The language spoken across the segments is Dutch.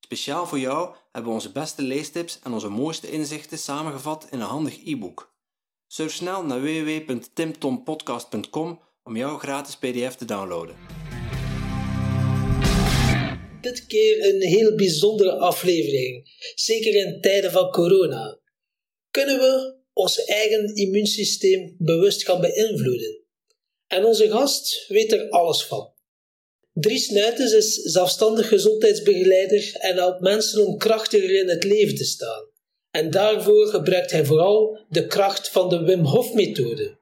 Speciaal voor jou hebben we onze beste leestips en onze mooiste inzichten samengevat in een handig e-book. Surf snel naar www.timtompodcast.com om jouw gratis PDF te downloaden. Dit keer een heel bijzondere aflevering, zeker in tijden van corona. Kunnen we ons eigen immuunsysteem bewust gaan beïnvloeden? En onze gast weet er alles van. Dries Nuitens is zelfstandig gezondheidsbegeleider en helpt mensen om krachtiger in het leven te staan. En daarvoor gebruikt hij vooral de kracht van de Wim Hof methode.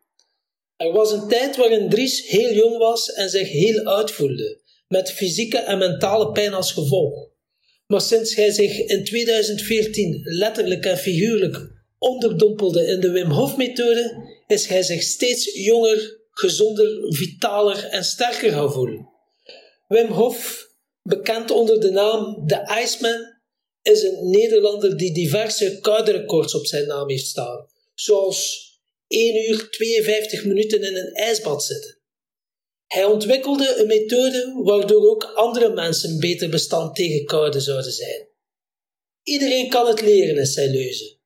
Er was een tijd waarin Dries heel jong was en zich heel oud voelde, met fysieke en mentale pijn als gevolg. Maar sinds hij zich in 2014 letterlijk en figuurlijk onderdompelde in de Wim Hof methode, is hij zich steeds jonger, gezonder, vitaler en sterker gaan voelen. Wim Hof, bekend onder de naam The Iceman, is een Nederlander die diverse koude records op zijn naam heeft staan, zoals 1 uur 52 minuten in een ijsbad zitten. Hij ontwikkelde een methode waardoor ook andere mensen beter bestand tegen koude zouden zijn. Iedereen kan het leren, is zijn leuze.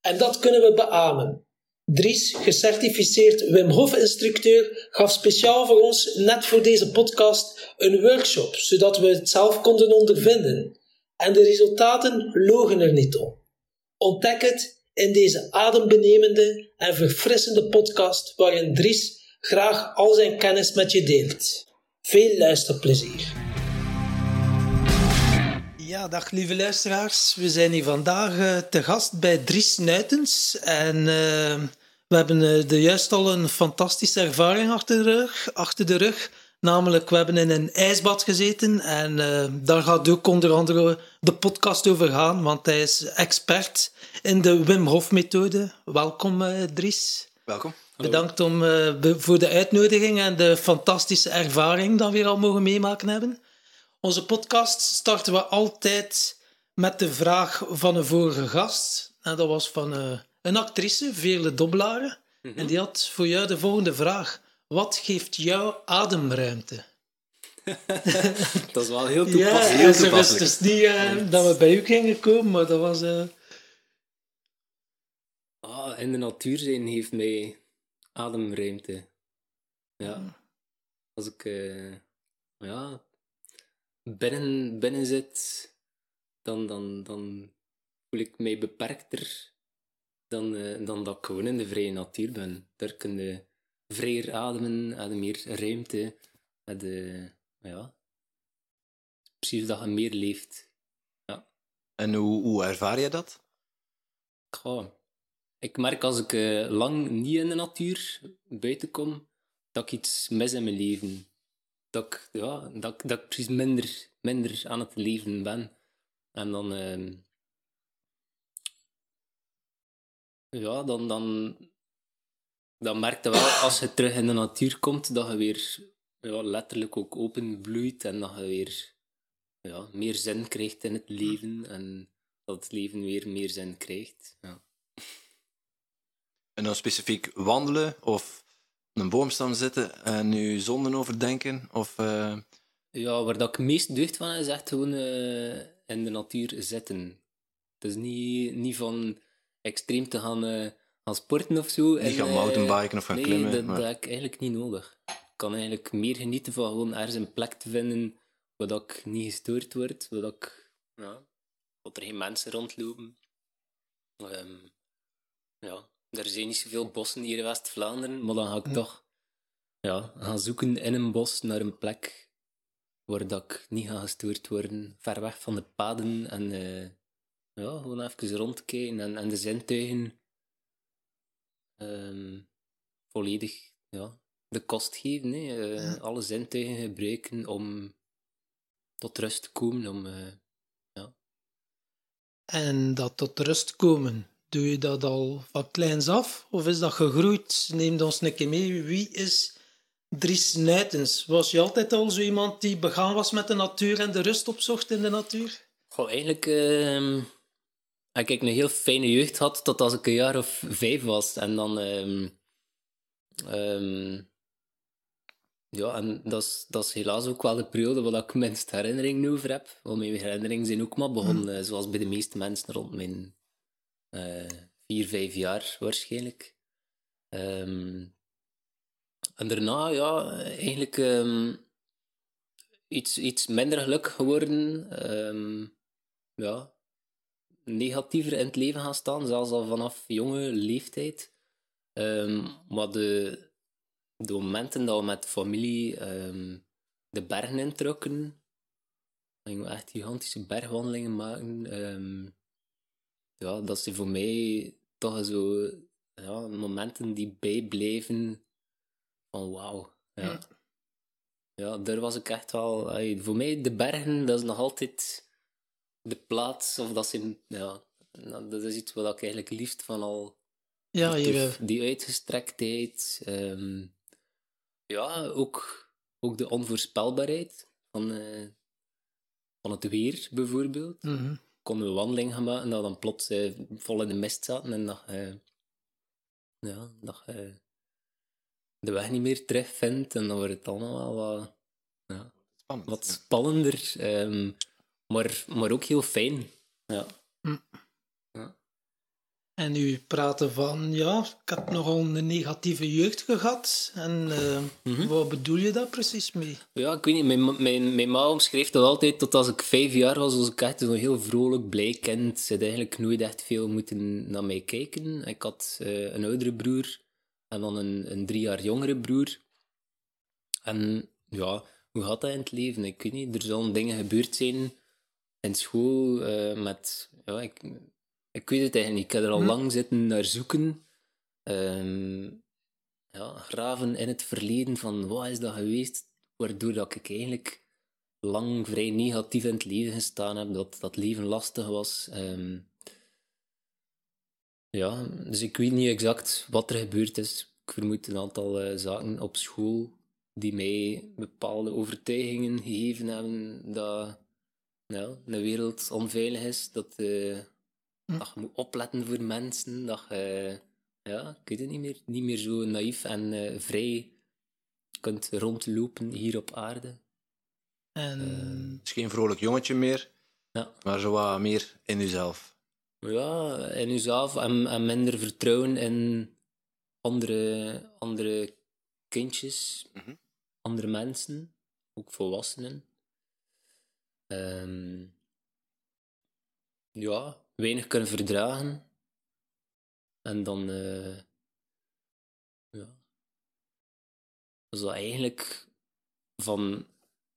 En dat kunnen we beamen. Dries, gecertificeerd Wim Hof-instructeur, gaf speciaal voor ons, net voor deze podcast, een workshop, zodat we het zelf konden ondervinden. En de resultaten logen er niet om. Ontdek het in deze adembenemende en verfrissende podcast waarin Dries graag al zijn kennis met je deelt. Veel luisterplezier. Ja, dag lieve luisteraars. We zijn hier vandaag uh, te gast bij Dries Nuitens. En uh, we hebben uh, de juist al een fantastische ervaring achter de rug. Achter de rug. Namelijk, we hebben in een ijsbad gezeten. En daar gaat ook onder andere de podcast over gaan. Want hij is expert in de Wim Hof methode. Welkom Dries. Welkom. Bedankt om, voor de uitnodiging en de fantastische ervaring dat we hier al mogen meemaken hebben. Onze podcast starten we altijd met de vraag van een vorige gast. En dat was van een actrice, Veerle Doblaren. Mm -hmm. En die had voor jou de volgende vraag. Wat geeft jou ademruimte? dat is wel heel toepasselijk. Ja, heel toepasselijk. Het is niet uh, dat we bij u gingen komen, maar dat was... Uh... Ah, in de natuur zijn heeft mij ademruimte. Ja. Als ik... ja, binnen, binnen zit, dan, dan, dan voel ik mij beperkter dan, uh, dan dat ik gewoon in de vrije natuur ben. Daar kun je vrijer ademen, heb je meer ruimte, heb je, ja, precies dat je meer leeft. Ja. En hoe, hoe ervaar je dat? Goh, ik merk als ik uh, lang niet in de natuur buiten kom, dat ik iets mis in mijn leven dat ik, ja, dat, dat ik precies minder, minder aan het leven ben. En dan, uh, ja, dan, dan, dan merk je wel als je terug in de natuur komt dat je weer ja, letterlijk ook open bloeit en dat je weer ja, meer zin krijgt in het leven en dat het leven weer meer zin krijgt. Ja. En dan specifiek wandelen of een boomstam zitten en nu zonden overdenken? Of, uh... Ja, waar dat ik meest deugd van is echt gewoon uh, in de natuur zitten. Het is niet, niet van extreem te gaan, uh, gaan sporten of zo. Niet gaan mountainbiken of gaan nee, klimmen. Dat, maar... dat heb ik eigenlijk niet nodig. Ik kan eigenlijk meer genieten van gewoon ergens een plek te vinden waar dat ik niet gestoord word, waar dat ik, ja, dat er geen mensen rondlopen. Um, ja, er zijn niet zoveel bossen hier in West-Vlaanderen, maar dan ga ik toch ja, gaan zoeken in een bos naar een plek waar dat ik niet ga gestoord worden, ver weg van de paden en uh, ja, gewoon even rondkijken en, en de zintuigen um, volledig ja, de kost geven. Hè. Uh, alle zintuigen gebruiken om tot rust te komen, om uh, ja. En dat tot rust komen, doe je dat al van kleins af? Of is dat gegroeid? Neem ons een keer mee. Wie is Dries Nuitens? Was je altijd al zo iemand die begaan was met de natuur en de rust opzocht in de natuur? Goh, eigenlijk ehm, ik een heel fijne jeugd gehad tot als ik een jaar of vijf was. En dan... ehm, ja, en dat is, dat is helaas ook wel de periode waar ik minst herinnering over heb. Want mijn herinneringen zijn ook maar begonnen, eh, zoals bij de meeste mensen, rond mijn eh, vier, vijf jaar waarschijnlijk. Ehm, en daarna, ja, eigenlijk iets, iets minder gelukkig geworden. Ja, negatiever in het leven gaan staan, zelfs al vanaf jonge leeftijd. Ehm, maar de, de momenten dat we met de familie ehm, de bergen introkken, gingen we echt gigantische bergwandelingen maken. ehm, ja, dat zijn voor mij toch zo ja, momenten die bijblijven van wauw. Ja. ja, daar was ik echt wel... voor mij, de bergen, dat is nog altijd de plaats, of dat zijn... Ja, nou, dat is iets wat ik eigenlijk liefst van al Ja, die, uitgestrektheid. ehm, ja, ook, ook de onvoorspelbaarheid van, eh, van het weer, bijvoorbeeld. Mhm. Konden we wandeling gaan maken en dat we dan plots eh, vol in de mist zaten en dat je ja, dat je de weg niet meer terugvindt. En dan wordt het allemaal wel wat, ja, Spannend. wat spannender, ehm, maar, maar ook heel fijn. Ja. En u praten van, ja, ik heb nogal een negatieve jeugd gehad. En eh, Mhm. wat bedoel je daar precies mee? Ja, ik weet niet. Mijn, ma- mijn, mijn ma omschreef dat altijd tot als ik vijf jaar was, was ik echt zo'n heel vrolijk, blij kind. Ze had eigenlijk nooit echt veel moeten naar mij kijken. Ik had eh, een oudere broer en dan een, een drie jaar jongere broer. En ja, hoe gaat dat in het leven? Ik weet niet, er zullen dingen gebeurd zijn in school eh, met... Ja, ik, ik weet het eigenlijk niet. Ik heb er al Hm. lang zitten naar zoeken. Ehm, ja, graven in het verleden van wat is dat geweest, waardoor dat ik eigenlijk lang vrij negatief in het leven gestaan heb, dat dat leven lastig was. Ehm, ja, dus ik weet niet exact wat er gebeurd is. Ik vermoed een aantal eh, zaken op school die mij bepaalde overtuigingen gegeven hebben dat ja, de wereld onveilig is, dat, eh, Hm. dat je moet opletten voor mensen, dat je ja, ik weet het niet meer, niet meer zo naïef en eh, vrij kunt rondlopen hier op aarde. En Het is geen vrolijk jongetje meer, Ja. maar zo wat meer in uzelf. Ja, in jezelf en, en minder vertrouwen in andere, andere kindjes, Mhm. andere mensen, ook volwassenen. Ehm, ja, weinig kunnen verdragen. En dan, eh, ja, was dat eigenlijk van,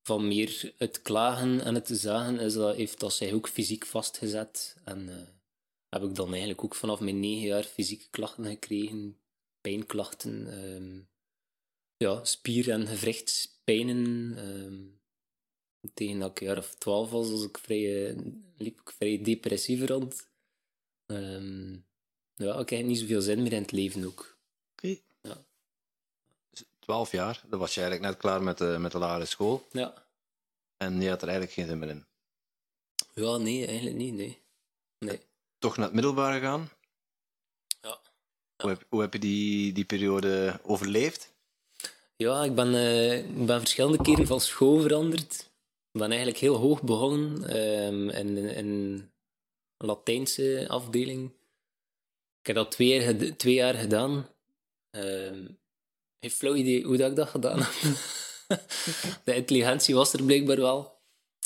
van meer het klagen en het zagen, is dat, heeft dat zich ook fysiek vastgezet. En eh, heb ik dan eigenlijk ook vanaf mijn negen jaar fysieke klachten gekregen, pijnklachten, ehm, ja, spier- en gewrichtspijnen. ehm, tegen dat ik een jaar of twaalf was, was ik vrij, eh, liep ik vrij depressief rond. Ehm, ja, ik heb niet zoveel zin meer in het leven ook. oké. Twaalf jaar, dan was je eigenlijk net klaar met de, met de lagere school. Ja. En je had er eigenlijk geen zin meer in. ja, nee, eigenlijk niet, nee. Nee. Toch naar het middelbaar gegaan. Ja. Hoe, heb, hoe heb je die, die periode overleefd? Ja, ik ben, eh, ik ben verschillende keren van school veranderd. Ben eigenlijk heel hoog begonnen ehm, in, in een Latijnse afdeling. Ik heb dat twee jaar, twee jaar gedaan. Ehm geen flauw idee hoe dat ik dat gedaan heb. de intelligentie was er blijkbaar wel.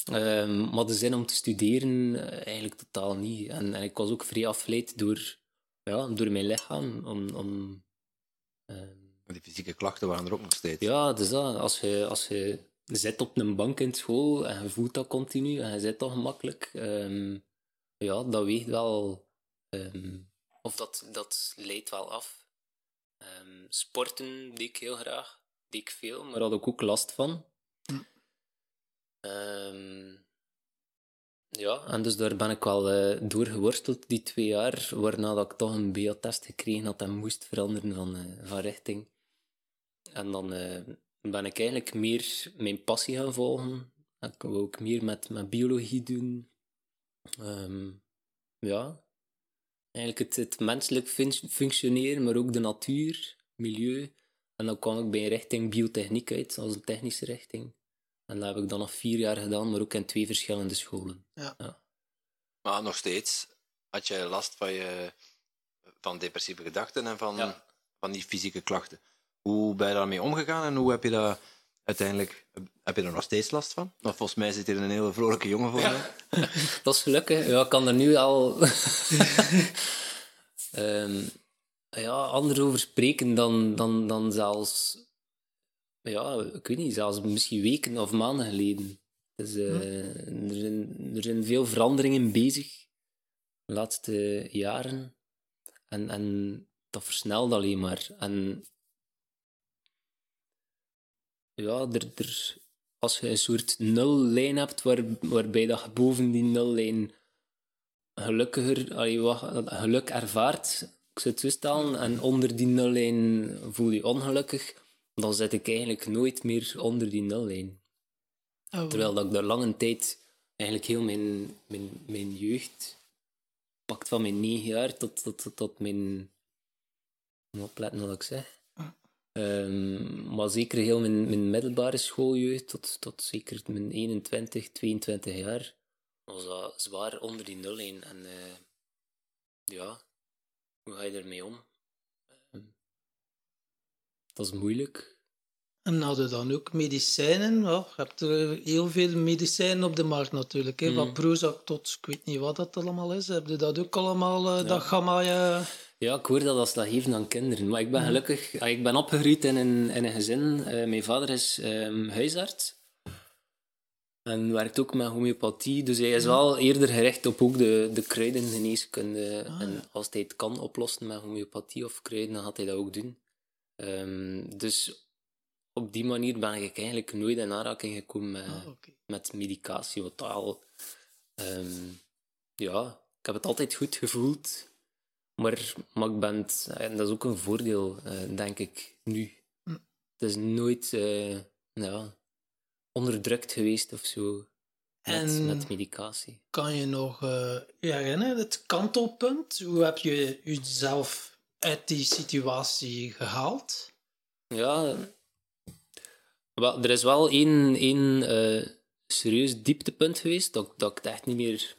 Ehm, maar de zin om te studeren eh, eigenlijk totaal niet. En, en ik was ook vrij afgeleid door, ja, door mijn lichaam. Om, om, ehm, Die fysieke klachten waren er ook nog steeds. ja, dus dat. Als je, als je zit op een bank in school en je voelt dat continu en je zit dat gemakkelijk, ehm, ja, dat weegt wel. ehm, of dat, dat leidt wel af. Ehm, sporten deed ik heel graag, deed ik veel, maar had ik ook last van. Hm. Ja, en dus daar ben ik wel uh, doorgeworsteld die twee jaar, waarna dat ik toch een BA-test gekregen had en moest veranderen van, uh, van richting. En dan uh, ben ik eigenlijk meer mijn passie gaan volgen. Ik wou ook meer met, met biologie doen. Um, ja, eigenlijk het, het menselijk fun functioneren, maar ook de natuur, milieu. En dan kwam ik bij een richting biotechniek uit, als een technische richting. En dat heb ik dan nog vier jaar gedaan, maar ook in twee verschillende scholen. Ja. ja. Maar nog steeds had je last van, je, van depressieve gedachten en van, Ja. van die fysieke klachten. Hoe ben je daarmee omgegaan en hoe heb je dat uiteindelijk... Heb je er nog steeds last van? Want volgens mij zit hier een hele vrolijke jongen voor mij. Dat is gelukkig. Ja, ik kan er nu al Ehm, ja, anders over spreken dan, dan, dan zelfs, ja, ik weet niet, zelfs misschien weken of maanden geleden. Dus, eh, er, zijn, er zijn veel veranderingen bezig de laatste jaren. En, en dat versnelt alleen maar. En ja, er, er, als je een soort nullijn hebt waar, waarbij dat je boven die nullijn gelukkiger, allee, wat, geluk ervaart, ik zou het zo stellen, en onder die nullijn voel je ongelukkig, dan zit ik eigenlijk nooit meer onder die nullijn. Oh, Terwijl dat ik daar lange tijd, eigenlijk heel mijn, mijn, mijn jeugd, pakt van mijn negen jaar tot, tot, tot, tot mijn... Moet opletten wat ik zeg. Ehm, maar zeker heel mijn, mijn middelbare schooljeugd, tot, tot zeker mijn 21, 22 jaar, was dat zwaar onder die nullijn. En eh, ja, hoe ga je ermee om? Ehm, dat is moeilijk. En hadden dan ook medicijnen? Ja, je hebt er heel veel medicijnen op de markt natuurlijk. Hè? Van Mm. Prozac tot, ik weet niet wat dat allemaal is. Heb je dat ook allemaal, eh, dat gamma... eh, Ja, ik hoor dat als dat geven aan kinderen. Maar ik ben gelukkig... ah, Ik ben opgegroeid in een, in een gezin. Eh, mijn vader is ehm, huisarts. En werkt ook met homeopathie. Dus hij is wel eerder gericht op ook de, de kruidengeneeskunde. En als hij het kan oplossen met homeopathie of kruiden, dan gaat hij dat ook doen. Ehm, dus op die manier ben ik eigenlijk nooit in aanraking gekomen met, ah, met medicatie. Wat al, ehm, ja, ik heb het altijd goed gevoeld. Maar, maar ik ben het, en dat is ook een voordeel, eh, denk ik, nu. Hm. Het is nooit eh, ja, onderdrukt geweest of zo. Met, En- met medicatie. Kan je nog eh, je herinneren, het kantelpunt? Hoe heb je jezelf uit die situatie gehaald? Ja, wel, er is wel één, één eh, serieus dieptepunt geweest dat, dat ik het echt niet meer,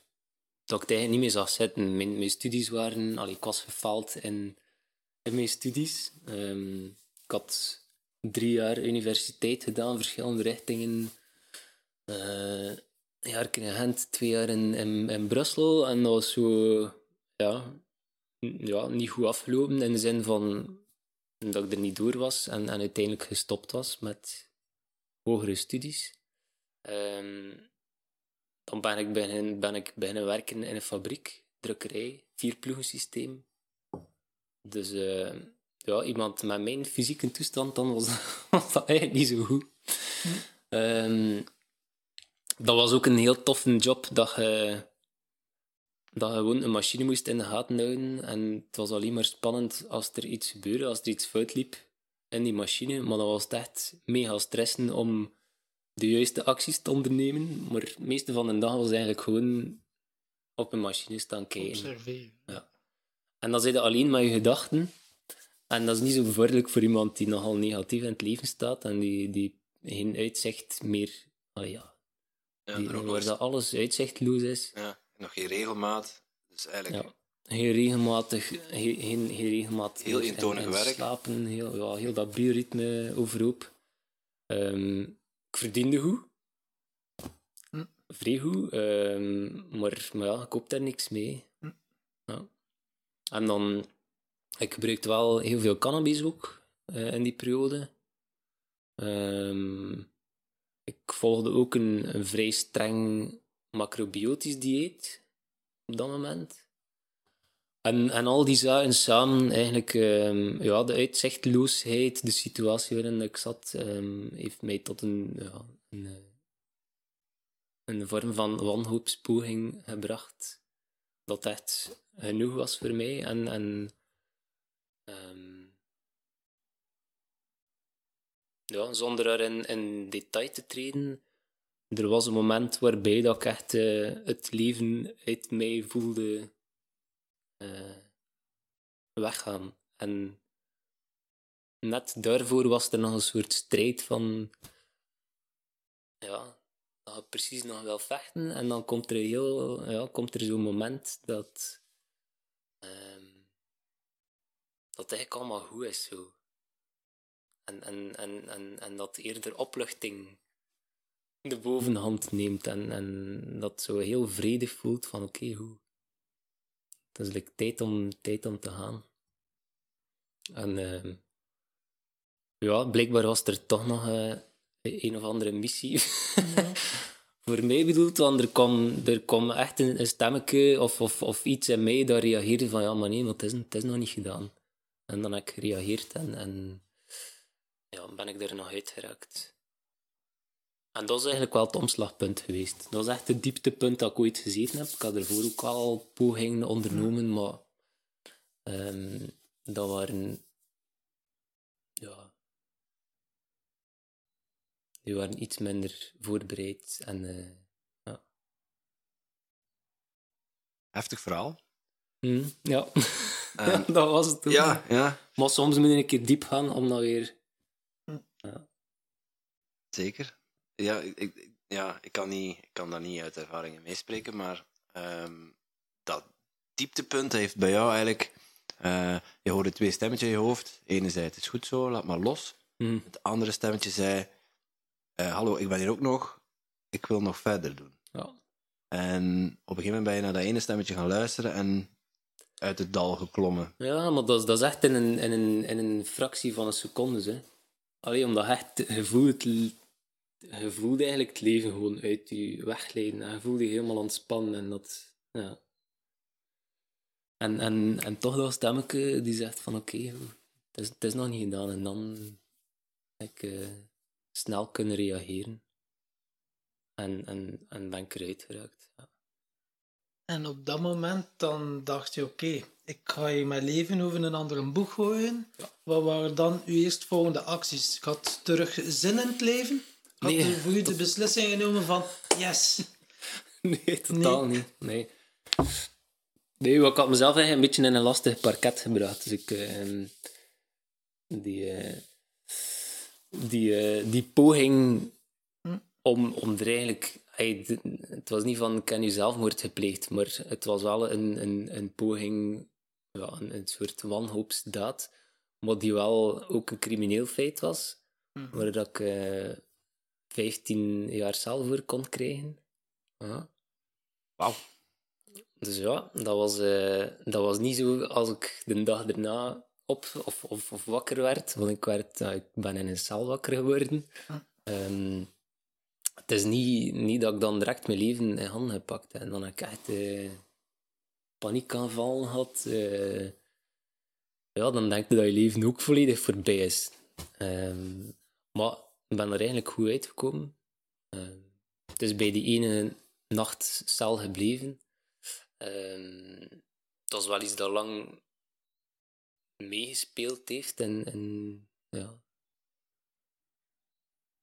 dat ik het eigenlijk niet meer zag zitten. Mijn, studies waren, allee, ik was gefaald in, mijn studies. Ehm, ik had drie jaar universiteit gedaan, verschillende richtingen. Eh, een jaar in Gent, twee jaar in, in, Brussel. En dat was zo, ja, ja, niet goed afgelopen in de zin van dat ik er niet door was en, en uiteindelijk gestopt was met hogere studies. Ehm, dan ben ik, beginnen, ben ik werken in een fabriek, drukkerij, vierploegensysteem. Dus eh, ja, iemand met mijn fysieke toestand, dan was, dat eigenlijk niet zo goed. Ehm, dat was ook een heel toffe job dat je, dat je gewoon een machine moest in de gaten houden. En het was alleen maar spannend als er iets gebeurde, als er iets fout liep in die machine. Maar dan was echt mega stressen om de juiste acties te ondernemen. Maar het meeste van de dag was eigenlijk gewoon op een machine staan kijken. Observeren. En dan zit je alleen met je gedachten. En dat is niet zo bevorderlijk voor iemand die nogal negatief in het leven staat en die, die geen uitzicht meer... Allee, ja, Ja, die, waar dat alles uitzichtloos is. ja, nog geen regelmaat. Dus eigenlijk... Ja. Heel regelmatig, heel, heel, heel regelmatig Heel eentonig werk. slapen, heel, ja, heel dat bioritme overhoop. Ehm, ik verdiende goed. Hm. Vrij goed. ehm, maar, maar ja, ik koop daar niks mee. Hm. Ja. En dan, ik gebruikte wel heel veel cannabis ook eh, in die periode. Ehm, ik volgde ook een, een vrij streng macrobiotisch dieet op dat moment. En, en al die zaken samen, eigenlijk, ehm, ja, de uitzichtloosheid, de situatie waarin ik zat, ehm, heeft mij tot een, ja, een, eh, een vorm van wanhoopspoging gebracht. Dat echt genoeg was voor mij. En, en ehm, ja, zonder erin in detail te treden, er was een moment waarbij dat ik echt eh, het leven uit mij voelde eh, weggaan. En net daarvoor was er nog een soort strijd van ja, dat je precies nog wel vechten en dan komt er, heel, ja, komt er zo'n moment dat ehm, dat eigenlijk allemaal goed is zo. En, en, en, en, en dat eerder opluchting de bovenhand neemt en, en dat zo heel vredig voelt van oké, goed. Het is like tijd, om, tijd om te gaan. En uh, ja, blijkbaar was er toch nog uh, een of andere missie ja. voor mij bedoeld, want er kwam, er kwam echt een, een stemmetje of, of, of iets in mij dat reageerde van ja, maar nee, maar het is, het is nog niet gedaan. En dan heb ik gereageerd en, en ja, ben ik er nog uitgeraakt. En dat is eigenlijk wel het omslagpunt geweest. Dat was echt het dieptepunt dat ik ooit gezeten heb. Ik had ervoor ook al pogingen ondernomen, maar um, dat waren... Ja... Die waren iets minder voorbereid en... Uh, ja. Heftig verhaal. Mm, ja. Um, dat was het. Ja, ja. Maar soms moet je een keer diep gaan om dan weer... Ja. Zeker ja, ik, ja, ik, kan niet, ik kan daar niet uit ervaringen meespreken, maar um, dat dieptepunt heeft bij jou eigenlijk... Uh, je hoorde twee stemmetjes in je hoofd. Ene zei, het is goed zo, laat maar los. Mm. Het andere stemmetje zei, uh, hallo, ik ben hier ook nog, ik wil nog verder doen. Ja. En op een gegeven moment ben je naar dat ene stemmetje gaan luisteren en uit het dal geklommen. Ja, maar dat is, dat is echt in een, in, een, in een fractie van een seconde. Hè. Alleen omdat je echt je voelt je voelde eigenlijk het leven gewoon uit je wegleiden. En je voelde je helemaal ontspannen. En, dat, ja. en, en, en toch dat stemmetje die zegt van oké, okay, het, is, het is nog niet gedaan. En dan ik, uh, snel kunnen reageren. En, en, en ben ik eruit geraakt. Ja. En op dat moment dan dacht je, oké, okay, ik ga je mijn leven over een andere boeg gooien. Ja. Wat waren dan uw eerstvolgende acties? Ik had terug zin in het leven? Had Nee, voor u de beslissing genomen van, yes, Nee, totaal niet. Nee. Nee, ik had mezelf eigenlijk een beetje in een lastig parket gebracht. Dus ik... eh, die... eh, die, eh, die poging om, om er eigenlijk... het was niet van, ik heb nu zelfmoord gepleegd, maar het was wel een, een, een poging, ja, een, een soort wanhoopsdaad, maar die wel ook een crimineel feit was, waar dat ik eh 15 jaar cel voor kon krijgen. Ja. Wauw. Dus ja, dat was, eh, dat was niet zo als ik de dag erna op of, of, of wakker werd. Want ik, werd, ik ben in een cel wakker geworden. Ehm, het is niet, niet dat ik dan direct mijn leven in handen heb gepakt. En dan heb ik echt eh paniekaanval gehad. eh. ja, dan denk je dat je leven ook volledig voorbij is. Ehm, maar ben er eigenlijk goed uitgekomen. Ehm, het is bij die ene nacht cel gebleven. Ehm, het was wel iets dat lang meegespeeld heeft en, en ja,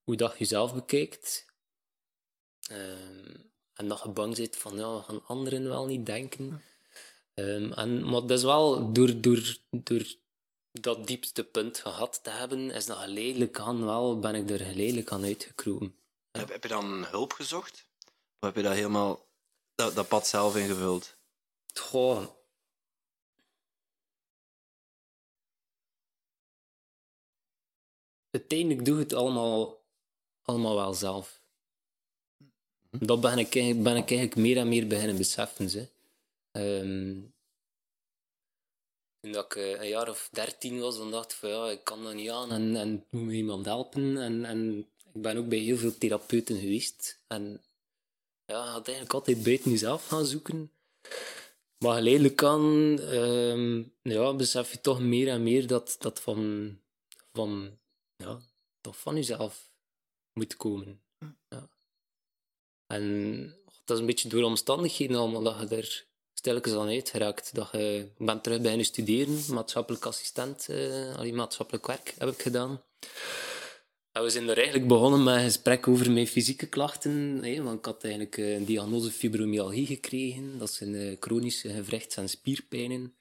hoe dat je zelf bekijkt. Ehm, en dat je bang zit van, ja, gaan anderen wel niet denken. En, maar dat is wel, door, door, door dat diepste punt gehad te hebben, is dat geleidelijk aan wel, ben ik er geleidelijk aan uitgekropen. Heb, heb je dan hulp gezocht? Of heb je dat helemaal dat, dat pad zelf ingevuld? Goh. Uiteindelijk doe je het allemaal, allemaal wel zelf. Dat ben ik, eigenlijk- ben ik eigenlijk meer en meer beginnen beseffen. Ze. Ehm, toen dat ik eh, een jaar of dertien was, dan dacht ik van ja, ik kan dat niet aan en, en moet me iemand helpen. En, en ik ben ook bij heel veel therapeuten geweest. En ja, je had eigenlijk altijd buiten jezelf gaan zoeken. Maar geleidelijk aan ehm, ja, besef je toch meer en meer dat dat van, van, ja, toch van jezelf moet komen. Ja. En dat is een beetje door omstandigheden allemaal dat je er stilletjes aan uitgeraakt. Dat je, ik ben terug beginnen studeren, maatschappelijk assistent, eh, allee, maatschappelijk werk heb ik gedaan. We zijn er eigenlijk begonnen met een gesprek over mijn fysieke klachten. Hè, want ik had eigenlijk eh, een diagnose fibromyalgie gekregen. Dat zijn eh, chronische gewrichts- en spierpijnen.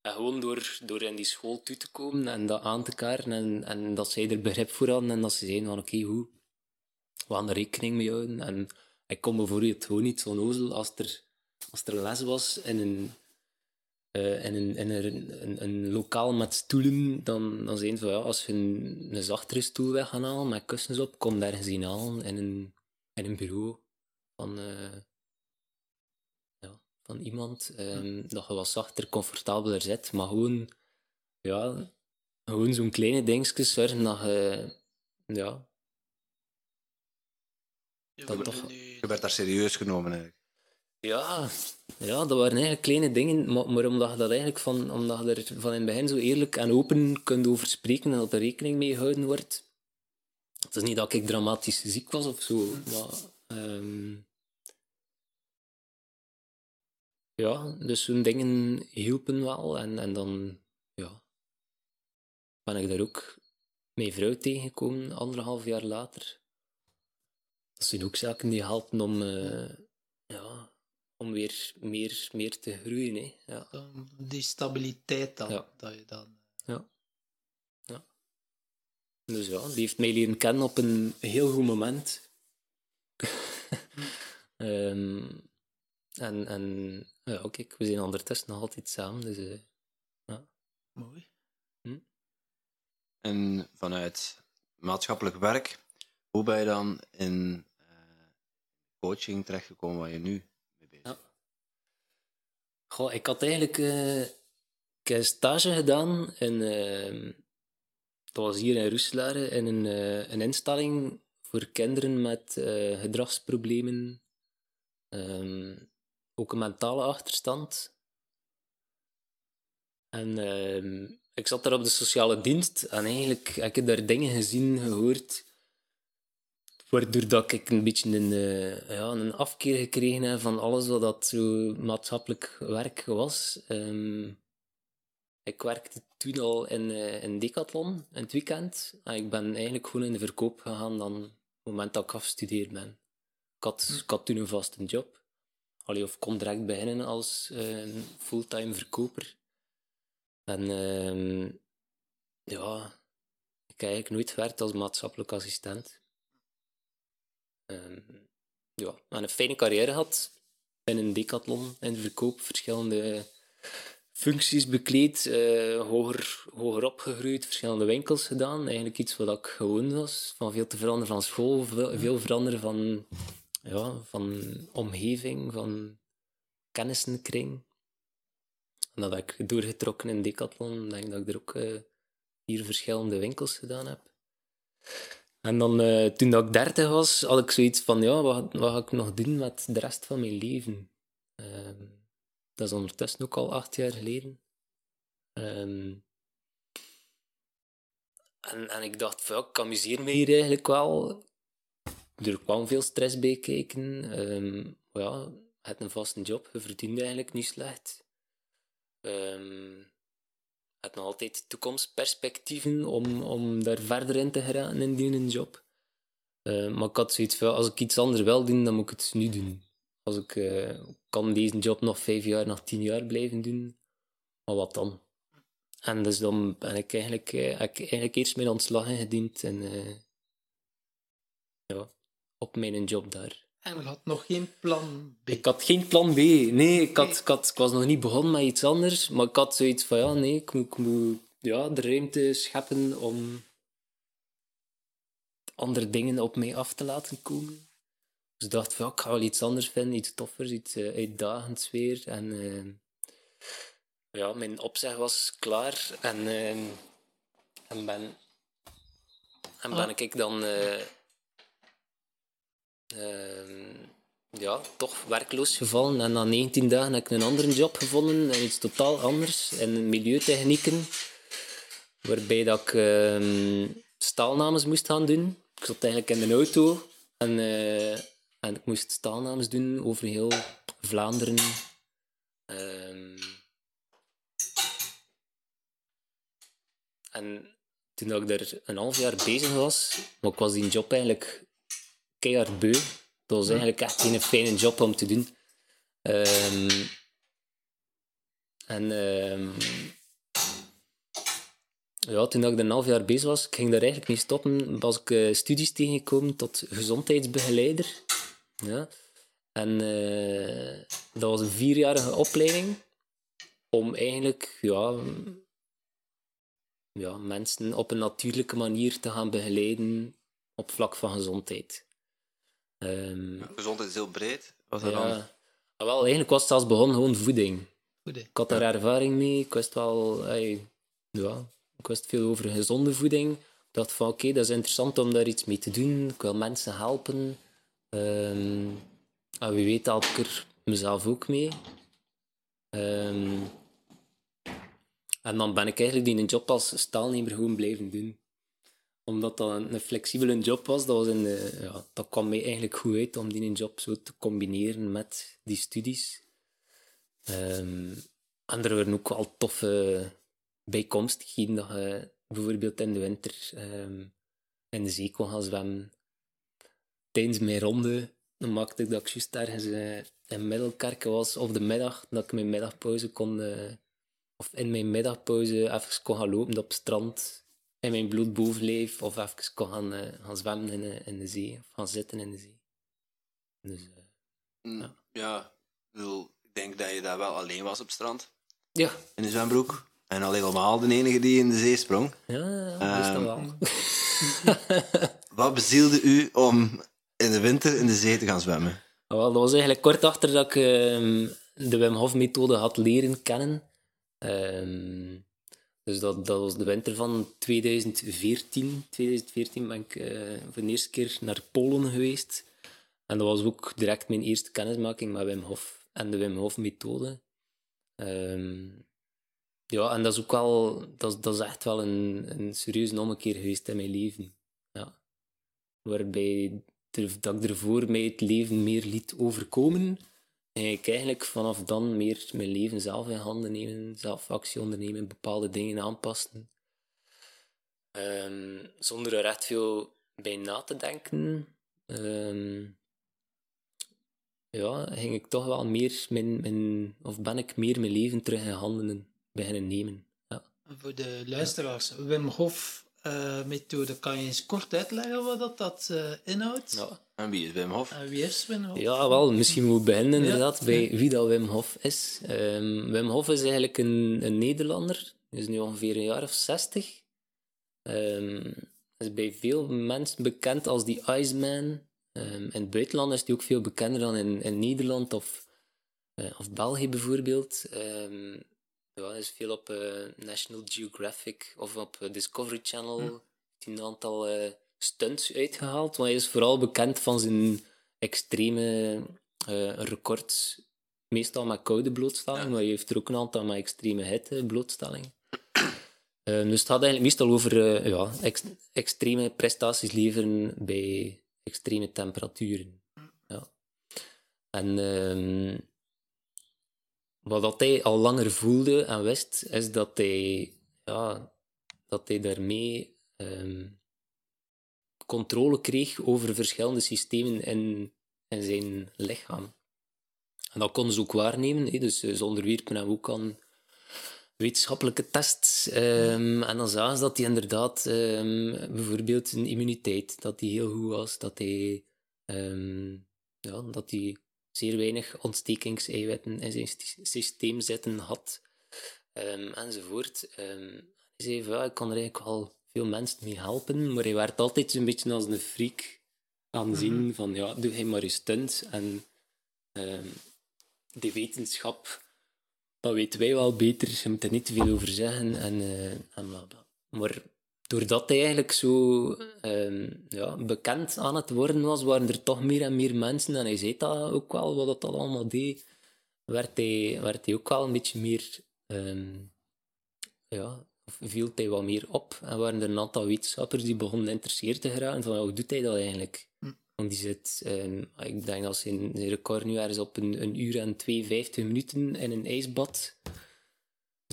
En gewoon door, door in die school toe te komen en dat aan te kaarten. En, en dat zij er begrip voor hadden. En dat ze zeiden van oké, hoe? We gaan er rekening mee houden. En ik kon bijvoorbeeld gewoon niet zo nozel als er, als er les was in een, eh, in een, in een, een, een lokaal met stoelen, dan, dan zijn ze van ja, als je een, een zachtere stoel weg gaan halen met kussens op, kom daar gezien halen in een, in een bureau van, eh, ja, van iemand ehm, dat je wat zachter, comfortabeler zit. Maar gewoon, ja, gewoon zo'n kleine dingetjes zorgen dat je, ja, Je Dan wordt toch- Je werd daar serieus genomen eigenlijk. Ja, ja, dat waren eigenlijk kleine dingen, maar, omdat je dat eigenlijk van, omdat je er van in het begin zo eerlijk en open kunt over spreken en dat er rekening mee gehouden wordt. Het is niet dat ik dramatisch ziek was of zo, maar ehm, ja, dus zo'n dingen hielpen wel en, en dan ja, ben ik daar ook mijn vrouw tegengekomen, anderhalf jaar later. Dat zijn ook zaken die helpen om, eh, om weer meer, meer te groeien. Hè. Ja. dan die stabiliteit dan. Ja. Dat je dan Ja. ja. Dus ja, die heeft mij leren kennen op een heel goed moment. Ehm, en en ja, kijk, we zijn ondertussen nog altijd samen. Dus, eh, mooi. En vanuit maatschappelijk werk, hoe ben je dan in eh, coaching terechtgekomen waar je nu mee bezig bent? Ja. Ik had eigenlijk heb stage gedaan in, eh, dat was hier in Roeselare, in een, eh, een instelling voor kinderen met eh, gedragsproblemen, ehm, ook een mentale achterstand. En ehm, ik zat daar op de sociale dienst en eigenlijk heb ik daar dingen gezien, gehoord, waardoor dat ik een beetje een, eh, ja, een afkeer gekregen heb van alles wat dat zo maatschappelijk werk was. Ehm, ik werkte toen al in, eh, in Decathlon in het weekend. En ik ben eigenlijk gewoon in de verkoop gegaan dan het moment dat ik afgestudeerd ben. Ik had, ik had toen een vaste job. Allee, of kon direct beginnen als eh, fulltime verkoper. En ehm, ja, ik heb eigenlijk nooit gewerkt als maatschappelijk assistent. Ehm, ja, en een fijne carrière gehad binnen Decathlon in de verkoop, verschillende functies bekleed, eh, hoger, hoger opgegroeid, verschillende winkels gedaan. Eigenlijk iets wat ik gewoon was, van veel te veranderen van school, veel, veranderen van, ja, van omgeving, van kennissenkring. En dat heb ik doorgetrokken in Decathlon. Ik denk dat ik er ook eh, vier verschillende winkels gedaan heb. En dan, eh, toen dat ik dertig was, had ik zoiets van, ja, wat, ga ik nog doen met de rest van mijn leven? Ehm, dat is ondertussen ook al acht jaar geleden. Ehm, en, en ik dacht, van, ik amuseer me hier eigenlijk wel. Er kwam veel stress bij kijken. Ehm, maar ja, je een vaste job, je verdient eigenlijk niet slecht. Ehm, hebt nog altijd toekomstperspectieven om, om daar verder in te geraken in die job. Eh, maar ik had zoiets van, als ik iets anders wil doen, dan moet ik het nu doen. Als ik eh, kan deze job nog vijf jaar, nog tien jaar blijven doen, maar wat dan? En dus dan ben ik eigenlijk, eh, heb ik eigenlijk eerst mijn ontslag ingediend en ja, op mijn job daar. En je had nog geen plan B. Ik had geen plan B. Nee, ik, had, ik, had, ik was nog niet begonnen met iets anders. Maar ik had zoiets van, ja, nee, ik moet, ik moet ja, de ruimte scheppen om andere dingen op mij af te laten komen. Dus ik dacht van, ja, ik ga wel iets anders vinden, iets toffers, iets eh, uitdagends weer. En eh, ja, mijn opzeg was klaar. En, eh, en ben, en ben ik dan... eh, Ehm, ja, toch werkloos gevallen. En na 19 dagen heb ik een andere job gevonden, en iets totaal anders, in milieutechnieken. Waarbij dat ik ehm, staalnames moest gaan doen. Ik zat eigenlijk in de auto en, eh, En ik moest staalnames doen over heel Vlaanderen. Ehm, en toen ik er een half jaar bezig was, maar ik was die job eigenlijk keihard beu. Dat was eigenlijk echt geen fijne job om te doen. Ehm, en ehm, ja, toen ik er een half jaar bezig was, ik ging daar eigenlijk niet stoppen, was ik eh, studies tegengekomen tot gezondheidsbegeleider. Ja. En eh, dat was een vierjarige opleiding om eigenlijk ja, ja, mensen op een natuurlijke manier te gaan begeleiden op vlak van gezondheid. Ehm, Gezondheid is heel breed. Was dat ja. dan? Ah, wel, eigenlijk was het zelfs begonnen gewoon voeding. Goed, hè. Ik had daar ervaring mee. Ik wist wel... ey, ja, ik wist veel over gezonde voeding. Ik dacht van, oké, dat is interessant om daar iets mee te doen. Ik wil mensen helpen. Ehm, en wie weet help ik er mezelf ook mee. Ehm, en dan ben ik eigenlijk die een job als staalnemer gewoon blijven doen. Omdat dat een, flexibele job was, dat, was een, eh, ja, dat kwam mij eigenlijk goed uit om die job zo te combineren met die studies. Ehm, en er waren ook wel toffe bijkomstigheden dat je bijvoorbeeld in de winter ehm, in de zee kon gaan zwemmen. Tijdens mijn ronde dan maakte ik dat ik juist ergens eh, in Middelkerken was op de middag, dat ik mijn middagpauze kon, eh, of in mijn middagpauze even kon gaan lopen op het strand in mijn bloed bovenlijf, of even kon gaan, eh, gaan zwemmen in de, in de zee, of gaan zitten in de zee. Dus, eh, Mm, Ja, ik bedoel, ik denk dat je daar wel alleen was op het strand. ja, In de zwembroek. En al helemaal de enige die in de zee sprong. ja, dat is dan wel. Wat bezielde u om in de winter in de zee te gaan zwemmen? Ah, wel, dat was eigenlijk kort achter dat ik ehm, de Wim Hof methode had leren kennen. Ehm, dus dat, dat was de winter van 2014. 2014 ben ik eh, voor de eerste keer naar Polen geweest. En dat was ook direct mijn eerste kennismaking met Wim Hof en de Wim Hof methode. Ehm, ja, en dat is ook wel, dat, dat is echt wel een, een serieuze ommekeer geweest in mijn leven. Ja. Waarbij dat ik ervoor mij het leven meer liet overkomen. Ik eigenlijk vanaf dan meer mijn leven zelf in handen nemen, zelf actie ondernemen, bepaalde dingen aanpassen. Ehm, zonder er echt veel bij na te denken. Ehm, ja, ging ik toch wel meer mijn, mijn, of ben ik meer mijn leven terug in handen beginnen nemen. Ja. Voor de luisteraars, Wim Hof methode, kan je eens kort uitleggen wat dat, dat eh, inhoudt? Ja. En wie is Wim Hof? En wie is Wim Hof? Ja, wel, misschien moet ik beginnen inderdaad Ja. bij wie dat Wim Hof is. Ehm, Wim Hof is eigenlijk een, een Nederlander. Hij is nu ongeveer een jaar of zestig. Ehm, Hij is bij veel mensen bekend als die Iceman. Ehm, in het buitenland is hij ook veel bekender dan in, in Nederland of, eh, of België bijvoorbeeld. Ehm, ja, hij is veel op eh, National Geographic of op eh, Discovery Channel. Heeft hij een aantal eh, stunts uitgehaald. Maar hij is vooral bekend van zijn extreme records. Meestal met koude blootstelling, maar hij heeft er ook een aantal met extreme hitte blootstelling. Ehm, dus het gaat eigenlijk meestal over ja, ex- extreme prestaties leveren bij extreme temperaturen. Ja. En ehm, wat hij al langer voelde en wist, is dat hij, ja, dat hij daarmee ehm, controle kreeg over verschillende systemen in, in zijn lichaam. En dat konden ze ook waarnemen, dus eh, ze onderwierpen hem ook aan wetenschappelijke tests. ehm, en dan zagen ze dat hij inderdaad ehm, bijvoorbeeld een immuniteit, dat die heel goed was, dat hij, ja, dat hij zeer weinig ontstekingseiwitten in zijn sy- systeem zitten had, ehm, enzovoort. Ehm, hij zei van, ja, ik kan er eigenlijk wel veel mensen mee helpen, maar hij werd altijd een beetje als een freak aanzien van, ja, doe hij maar je stunt en ehm, die wetenschap dat weten wij wel beter. Je moet er niet te veel over zeggen. En, eh, en bla, bla. Maar doordat hij eigenlijk zo ehm, ja, bekend aan het worden was, waren er toch meer en meer mensen. En hij zei dat ook wel, wat dat allemaal deed. Werd hij, werd hij ook wel een beetje meer... ehm, ja, viel hij wat meer op. En waren er een aantal wetenschappers die begonnen geïnteresseerd te geraken van hoe doet hij dat eigenlijk? Want die zit, ehm, ik denk dat zijn, zijn record nu ergens op een, een uur en 52 minuten in een ijsbad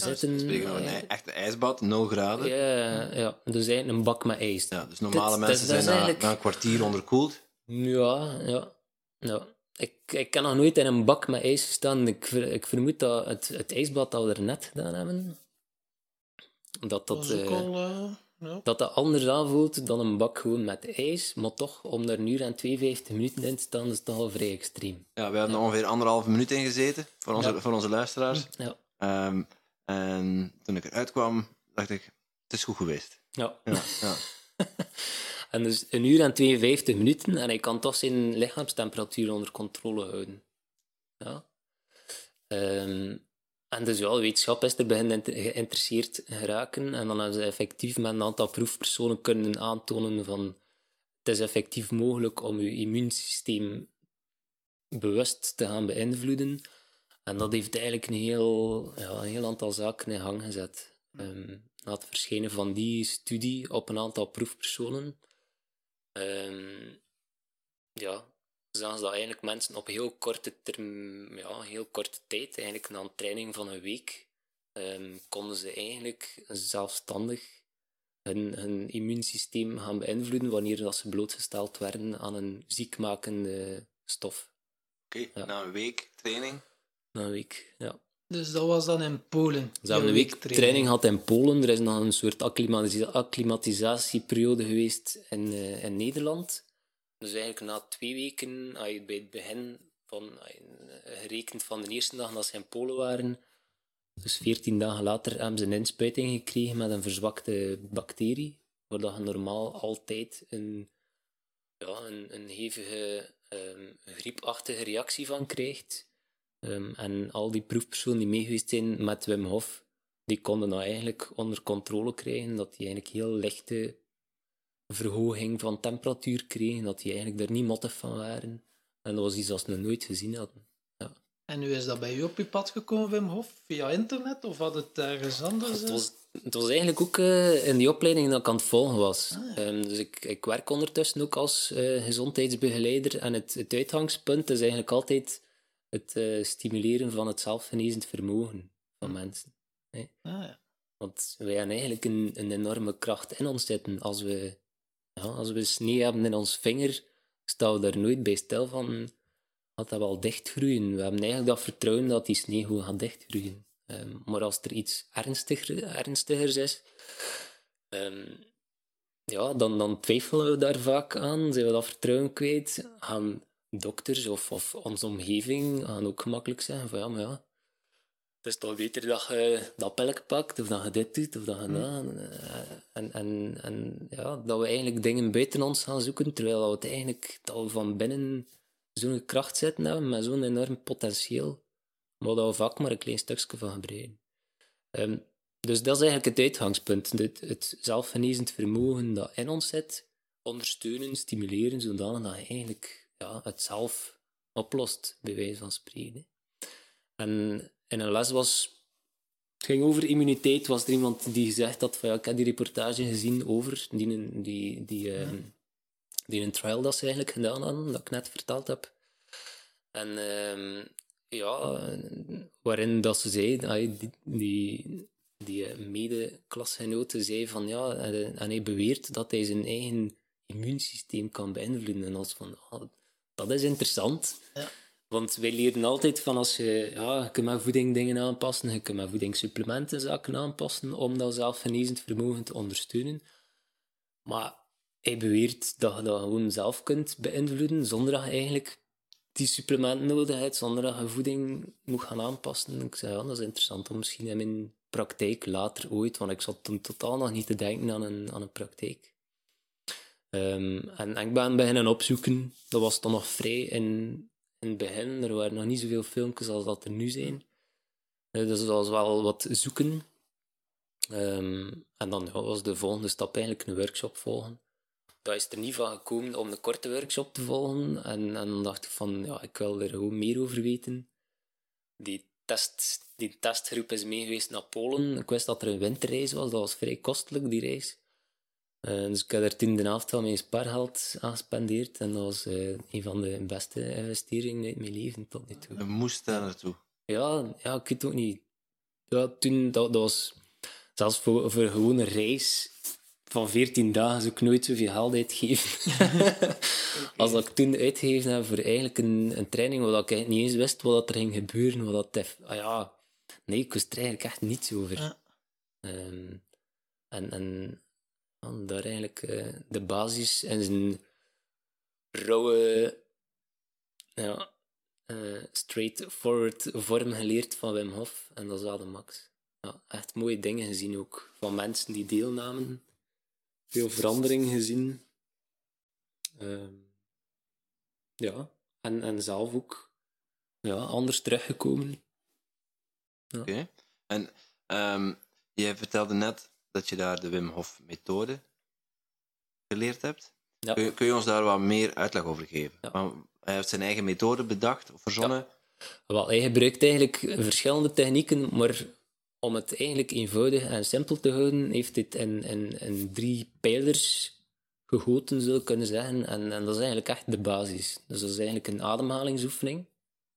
zitten. Spreken een Eh, echt een ijsbad, 0 graden. Ja. ja, ja, dus eigenlijk een bak met ijs. dus normale Dit- mensen dat zijn na, eigenlijk- na een kwartier onderkoeld. Ja, ja. ja. Ik, ik heb nog nooit in een bak met ijs gestaan. Ik, ver- ik vermoed dat het, het ijsbad dat we er net gedaan hebben, dat Dat eh, al... eh, ja. dat dat anders aanvoelt dan een bak gewoon met ijs. Maar toch, om daar een uur en 52 minuten in te staan, is toch al vrij extreem. Ja, we hebben er ongeveer anderhalve minuut in gezeten voor onze, Ja. voor onze luisteraars. Ja. Ehm, en toen ik eruit kwam, dacht ik, het is goed geweest. ja. Ja, ja. En dus een uur en 52 minuten en hij kan toch zijn lichaamstemperatuur onder controle houden. Ja. Ehm, en dus ja, wetenschap is er beginnen geïnteresseerd geraken en dan hebben ze effectief met een aantal proefpersonen kunnen aantonen van het is effectief mogelijk om je immuunsysteem bewust te gaan beïnvloeden. En dat heeft eigenlijk een heel, ja, een heel aantal zaken in gang gezet. Ehm, na het verschijnen van die studie op een aantal proefpersonen, ehm, ja, zagen ze dat eigenlijk mensen op heel korte term, ja, heel korte tijd, eigenlijk na een training van een week, ehm, konden ze eigenlijk zelfstandig hun, hun immuunsysteem gaan beïnvloeden wanneer dat ze blootgesteld werden aan een ziekmakende stof. Oké, Ja. na een week training. Na een week, ja. Dus dat was dan in Polen. Ze hebben een week training gehad in Polen. Er is nog een soort acclimatisa- acclimatisatieperiode geweest in, eh, in Nederland. Dus eigenlijk na twee weken, bij het begin van, gerekend van de eerste dag dat ze in Polen waren, dus veertien dagen later hebben ze een inspuiting gekregen met een verzwakte bacterie, waar dat je normaal altijd een, ja, een, een hevige ehm, griepachtige reactie van krijgt. Ehm, en al die proefpersonen die meegeweest zijn met Wim Hof, die konden dat eigenlijk onder controle krijgen, dat die eigenlijk heel lichte verhoging van temperatuur kregen, dat die eigenlijk er niet mottig van waren. En dat was iets dat ze nog nooit gezien hadden. En nu is dat bij u op uw pad gekomen, Wim Hof? Via internet? Of had het ergens anders? Het was, het was eigenlijk ook eh, in die opleiding dat ik aan het volgen was. Ah, Ehm, dus ik, ik werk ondertussen ook als eh, gezondheidsbegeleider. En het, het uitgangspunt is eigenlijk altijd het eh, stimuleren van het zelfgenezend vermogen van mensen. Ah, ja. Want wij hebben eigenlijk een, een enorme kracht in ons zitten. Als we, ja, als we sneeuw hebben in ons vinger, staan we daar nooit bij stil van, gaat dat wel dichtgroeien. We hebben eigenlijk dat vertrouwen dat die sneeuw goed gaat dichtgroeien. Ehm, maar als er iets ernstiger, ernstigers is, ehm, ja, dan, dan twijfelen we daar vaak aan. Zijn we dat vertrouwen kwijt? Gaan dokters of, of onze omgeving gaan ook gemakkelijk zeggen van ja, maar ja, het is toch beter dat je dat pilletje pakt, of dat je dit doet, of dat je dat. eh, En, en, en ja, dat we eigenlijk dingen buiten ons gaan zoeken, terwijl we het eigenlijk dat we van binnen zo'n kracht zitten hebben, met zo'n enorm potentieel, maar dat we vaak maar een klein stukje van gebruiken. Ehm, dus dat is eigenlijk het uitgangspunt. Het, het zelfgenezend vermogen dat in ons zit, ondersteunen, stimuleren, zodanig dat je eigenlijk ja, het zelf oplost, bij wijze van spreken. En in een les was... Het ging over immuniteit. Was er iemand die gezegd had van ja, ik heb die reportage gezien over die, die, die, ehm, die een trial dat ze eigenlijk gedaan hadden, dat ik net verteld heb. En ehm, ja, waarin dat ze zei, die, die, die eh, mede-klasgenote zei van ja, en, en hij beweert dat hij zijn eigen immuunsysteem kan beïnvloeden. En als van, ah, dat is interessant. Ja. Want wij leren altijd van als je, ja, je kunt met voeding dingen aanpassen, je kunt met voedingssupplementen zaken aanpassen om dat zelfgenezend vermogen te ondersteunen. Maar hij beweert dat je dat gewoon zelf kunt beïnvloeden, zonder dat je eigenlijk die supplementen nodig hebt, zonder dat je voeding moet gaan aanpassen. Ik zei, ja, dat is interessant om misschien in mijn praktijk later ooit, want ik zat toen totaal nog niet te denken aan een, aan een praktijk. Ehm, en, en ik ben beginnen opzoeken, dat was dan nog vrij in, in het begin, er waren nog niet zoveel filmpjes als dat er nu zijn. Eh, dus dat was wel wat zoeken. Ehm, en dan was de volgende stap eigenlijk een workshop volgen. Dat is er niet van gekomen om een korte workshop te volgen. En, en dan dacht ik van, ja, ik wil er gewoon meer over weten. Die, test, die testgroep is mee geweest naar Polen. Ik wist dat er een winterreis was, dat was vrij kostelijk, die reis. Eh, dus ik heb er toen de helft van mijn spaargeld aan gespendeerd. En dat was eh, een van de beste investeringen uit mijn leven tot nu toe. Je moest daar naartoe. Ja, ja ik weet ook niet. Ja, toen, dat, dat was... Zelfs voor, voor een gewone reis van 14 dagen zou ik nooit zoveel geld uitgeven. Als dat ik toen uitgegeven heb voor eigenlijk een, een training waar ik niet eens wist wat er ging gebeuren. Wat dat ah ja, nee, ik wist er eigenlijk echt niets over. Ja. Ehm, en, en ja, daar eigenlijk eh, de basis en zijn rauwe, ja, eh, straightforward vorm geleerd van Wim Hof. En dat is wel de max. Ja, echt mooie dingen gezien ook. Van mensen die deelnamen. Veel verandering gezien. Ehm, ja, en, en zelf ook ja, anders teruggekomen. Oké. En ehm, jij vertelde net dat je daar de Wim Hof methode geleerd hebt. Ja. Kun, je, kun je ons daar wat meer uitleg over geven? Ja. Hij heeft zijn eigen methode bedacht of verzonnen. Wel, hij gebruikt eigenlijk verschillende technieken, maar om het eigenlijk eenvoudig en simpel te houden, heeft in, in, in drie pijlers gegoten, zou je kunnen zeggen. En, en dat is eigenlijk echt de basis. Dus dat is eigenlijk een ademhalingsoefening.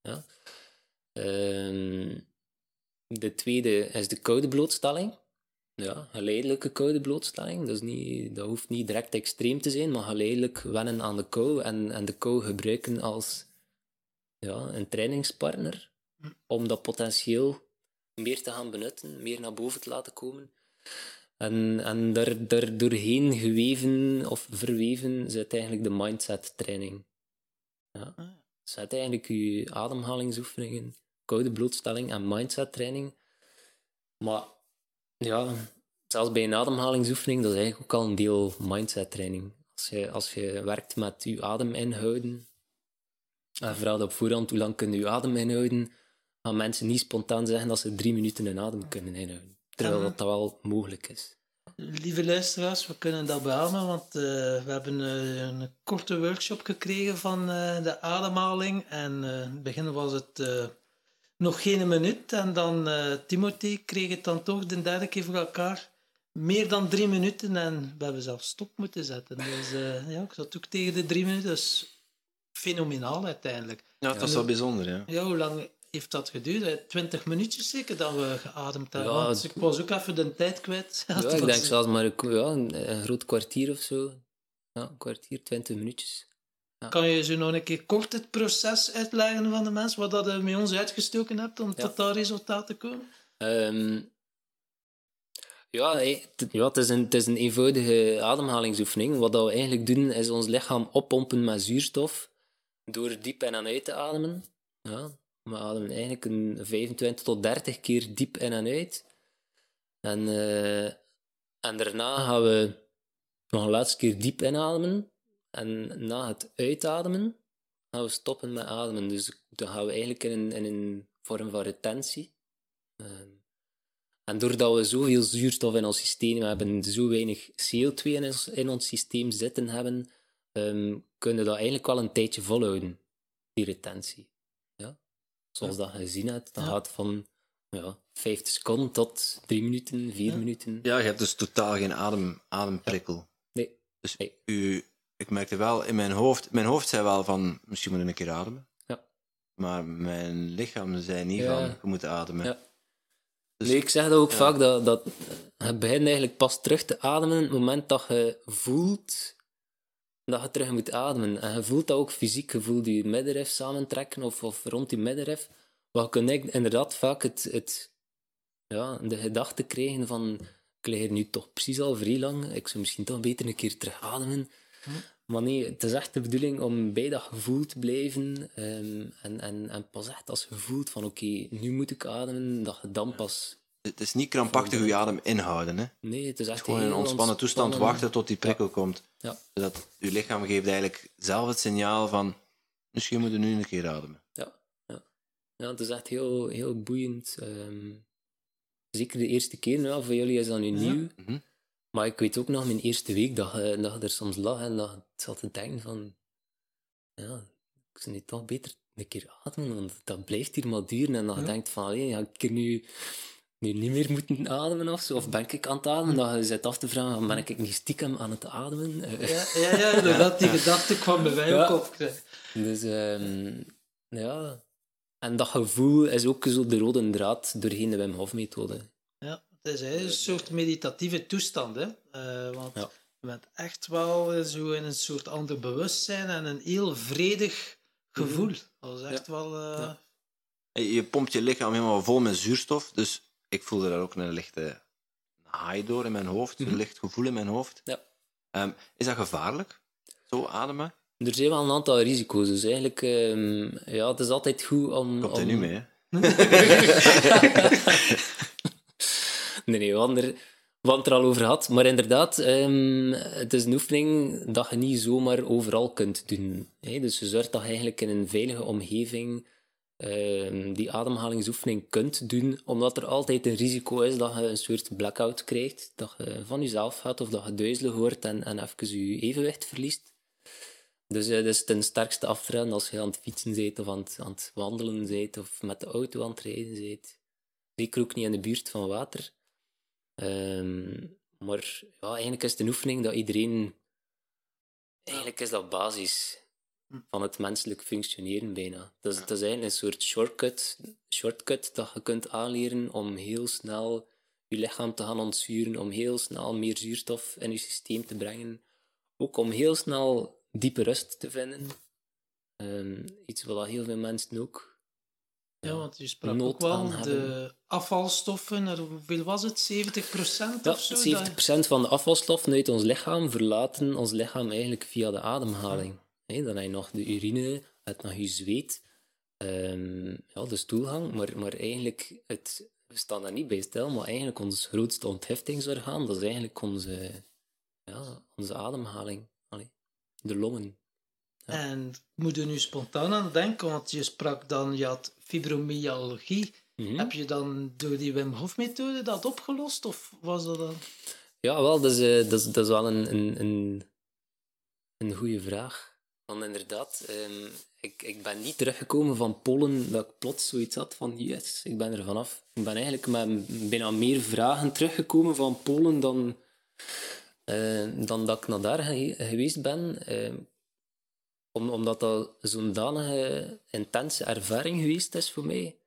Ja. Ehm, de tweede is de koude blootstelling. Ja, geleidelijke koude blootstelling. Niet, dat hoeft niet direct extreem te zijn, maar geleidelijk wennen aan de kou en, en de kou gebruiken als ja, een trainingspartner om dat potentieel meer te gaan benutten, meer naar boven te laten komen. En, en daar, daar doorheen geweven of verweven zit eigenlijk de mindset training. Ja. Zet eigenlijk je ademhalingsoefeningen, koude blootstelling en mindset training. Maar ja, zelfs bij een ademhalingsoefening, dat is eigenlijk ook al een deel mindset training. Als je, als je werkt met je adem inhouden, en vooral op voorhand, hoe lang kun je adem inhouden, gaan mensen niet spontaan zeggen dat ze drie minuten een adem kunnen inhouden. Terwijl Ja. dat, dat wel mogelijk is. Lieve luisteraars, we kunnen dat beamen, want eh, we hebben eh, een korte workshop gekregen van eh, de ademhaling. En eh, in het begin was het eh, nog geen minuut. En dan eh Timothy kreeg het dan toch de derde keer voor elkaar. Meer dan drie minuten en we hebben zelfs stop moeten zetten. Dus eh, ja, ik zat ook tegen de drie minuten. Dat is fenomenaal uiteindelijk. Ja, dat is wel bijzonder, ja. Ja, hoe lang heeft dat geduurd? Twintig minuutjes zeker dat we geademd hebben. Ja, het- ik was ook even de tijd kwijt. Ja, ik was- denk zelfs maar een, ja, een, een groot kwartier of zo. Ja, een kwartier, twintig minuutjes. Kan je zo nog een keer kort het proces uitleggen van de mensen, wat dat je met ons uitgestoken hebt om tot dat resultaat te komen? Ehm, ja, ja het, is een, het is een eenvoudige ademhalingsoefening. Wat dat we eigenlijk doen, is ons lichaam oppompen met zuurstof door diep in en uit te ademen. Ja, we ademen eigenlijk een 25 tot 30 keer diep in en uit. En, eh, en daarna gaan we nog een laatste keer diep inademen. En na het uitademen gaan we stoppen met ademen. Dus dan gaan we eigenlijk in een, in een vorm van retentie. Ehm, en doordat we zoveel zuurstof in ons systeem hebben, zo weinig CO2 in ons, in ons systeem zitten hebben, ehm, kunnen we dat eigenlijk wel een tijdje volhouden, die retentie. Ja? Zoals dat je gezien hebt, dat Ja. gaat van ja, 50 seconden tot 3 minuten, 4 Ja. minuten. Ja, je hebt dus totaal geen adem, ademprikkel. Nee, Dus Nee. u, ik merkte wel in mijn hoofd, mijn hoofd zei wel van, misschien moet je een keer ademen. Ja. Maar mijn lichaam zei niet Ja. van, je moet ademen. Ja. Dus- nee, ik zeg dat ook ja. vaak, dat, dat je begint eigenlijk pas terug te ademen op het moment dat je voelt dat je terug moet ademen. En je voelt dat ook fysiek, je voelt je middenrif samentrekken of, of rond je middenrif. Maar je kunt eigenlijk inderdaad vaak het, het, ja, de gedachte krijgen van ik lig hier nu toch precies al vrij lang, ik zou misschien toch beter een keer terug ademen. Maar nee, het is echt de bedoeling om bij dat gevoel te blijven. ehm, en, en, en pas echt als je voelt van oké, nu moet ik ademen, dat je dan pas... Het is niet krampachtig je adem inhouden. Hè. Nee, het is echt Gewoon in een ontspannen toestand wachten tot die prikkel komt. Ja, Zodat je lichaam geeft eigenlijk zelf het signaal van, misschien moet je nu een keer ademen. ja, ja. ja het is echt heel, heel boeiend. ehm, zeker de eerste keer, ja, voor jullie is dat nu nieuw. Mhm. Maar ik weet ook nog mijn eerste week dat je, dat je er soms lag en dat je zat te denken van... Ja, ik zou nu toch beter een keer ademen, want dat blijft hier maar duren. En dat je Ja. denkt van, ga ik er nu nu niet meer moeten ademen of zo? Of ben ik aan het ademen? Dat je zit af te vragen, ben ik niet stiekem aan het ademen? Eh, Ja, ja, ja inderdaad, die gedachte kwam bij mij Ja. ook op. Dus ehm, ja. En dat gevoel is ook zo de rode draad doorheen de Wim Hof methode. Ja, het is een soort meditatieve toestand, hè. Eh, want Ja. je bent echt wel eh, zo in een soort ander bewustzijn en een heel vredig gevoel. Dat is echt wel... eh, Ja. Je pompt je lichaam helemaal vol met zuurstof, dus ik voelde daar ook een lichte high door in mijn hoofd, een licht gevoel in mijn hoofd. Ja. Ehm, is dat gevaarlijk? Zo ademen? Er zijn wel een aantal risico's. Dus eigenlijk, ehm, ja, het is altijd goed om... Komt om... nu mee, hè? Nee, nee, we hadden, er, al over gehad. Maar inderdaad, ehm, het is een oefening dat je niet zomaar overal kunt doen. Hè? Dus je zorgt dat je eigenlijk in een veilige omgeving ehm, die ademhalingsoefening kunt doen, omdat er altijd een risico is dat je een soort blackout krijgt, dat je van jezelf gaat of dat je duizelig wordt en, en even je evenwicht verliest. Dus het is ten sterkste af te raden als je aan het fietsen bent of aan het, aan het wandelen bent of met de auto aan het rijden bent. Zeker ook niet in de buurt van water. Ehm, maar ja, eigenlijk is het een oefening dat iedereen... Eigenlijk is dat basis van het menselijk functioneren bijna. Dat is, dat is eigenlijk een soort shortcut, shortcut dat je kunt aanleren om heel snel je lichaam te gaan ontzuren, om heel snel meer zuurstof in je systeem te brengen. Ook om heel snel diepe rust te vinden. Ehm, iets wat heel veel mensen ook Ja, want je sprak ook wel de afvalstoffen, er- hoeveel was het? 70% Ja, of zo? 70% van de afvalstoffen uit ons lichaam verlaten ons lichaam eigenlijk via de ademhaling. Dan heb je nog de urine, het nog je zweet, ehm, ja, de stoelgang, maar, maar eigenlijk, het, we staan daar niet bij stil, maar eigenlijk ons grootste ontheftingsorgaan, dat is eigenlijk onze, ja, onze ademhaling, Allee, de longen. En ik moet er nu spontaan aan denken, want je sprak dan, je had fibromyalgie. Mhm. Heb je dan door die Wim Hof methode dat opgelost? Of was dat dan... Ja, wel, dat is, eh, dat is, dat is wel een, een, een, een goede vraag. Want inderdaad, ehm, ik, ik ben niet teruggekomen van Polen dat ik plots zoiets had van yes, ik ben er vanaf. Ik ben eigenlijk met bijna meer vragen teruggekomen van Polen dan, eh, dan dat ik naar daar ge- geweest ben. Ehm, om, omdat dat zo'n danige intense ervaring geweest is voor mij.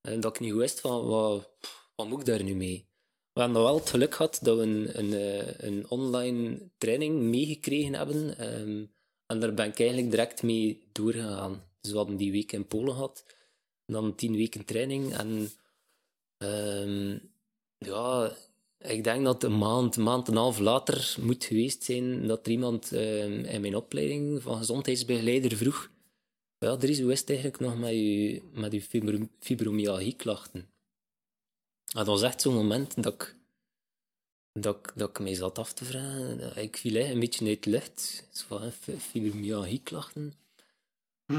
En dat ik niet wist van, wat, wat moet ik daar nu mee? We hebben wel het geluk gehad dat we een, een, eh, een online training meegekregen hebben. ehm, en daar ben ik eigenlijk direct mee doorgegaan. Dus we hadden die week in Polen gehad. Dan tien weken training. En ehm, ja, ik denk dat een maand, maand en een half later moet geweest zijn dat er iemand ehm, in mijn opleiding van gezondheidsbegeleider vroeg ja, Dries, hoe is het eigenlijk nog met je, met je fibro- fibromyalgie-klachten? En dat was echt zo'n moment dat ik, dat, dat ik mij zat af te vragen. Ik viel een beetje uit de lucht. Fibromyalgie-klachten?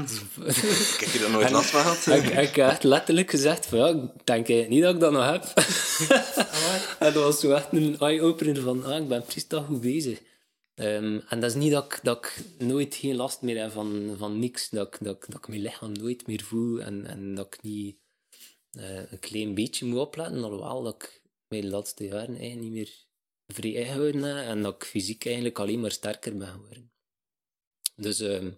Ik heb je er nooit last van gehad? ik, ik heb echt letterlijk gezegd van, ja, ik denk eigenlijk niet dat ik dat nog heb. en dat was zo echt een eye-opener van, ah, ik ben precies dat goed bezig. Ehm, en dat is niet dat ik, dat ik nooit geen last meer heb van, van niks. Dat ik, dat, ik, dat ik mijn lichaam nooit meer voel en, en dat ik niet eh, een klein beetje moet opletten. Alhoewel dat ik mij de laatste jaren eigenlijk niet meer vrij heb en dat ik fysiek eigenlijk alleen maar sterker ben geworden. Dus ehm,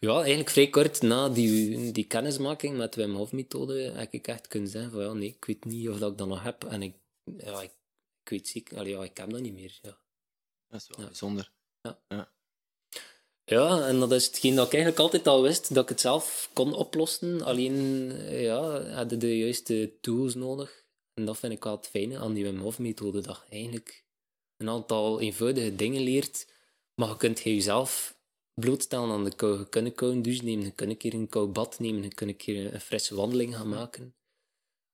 ja, eigenlijk vrij kort na die, die kennismaking met de Wim Hof methode heb ik echt kunnen zeggen van ja, nee, ik weet niet of dat ik dat nog heb. En ik, ja, ik, ik weet allee, ja, ik heb dat niet meer. Ja. Dat is wel Ja. bijzonder. Ja, en dat is hetgeen dat ik eigenlijk altijd al wist, dat ik het zelf kon oplossen. Alleen, ja, had de juiste tools nodig. En dat vind ik wel het fijne aan die Wim Hof methode, dat je eigenlijk een aantal eenvoudige dingen leert, maar je kunt je jezelf blootstellen aan de kou. Je kunt een koude douche nemen, je kunt een keer een koud bad nemen, je kunt een keer een frisse wandeling gaan maken.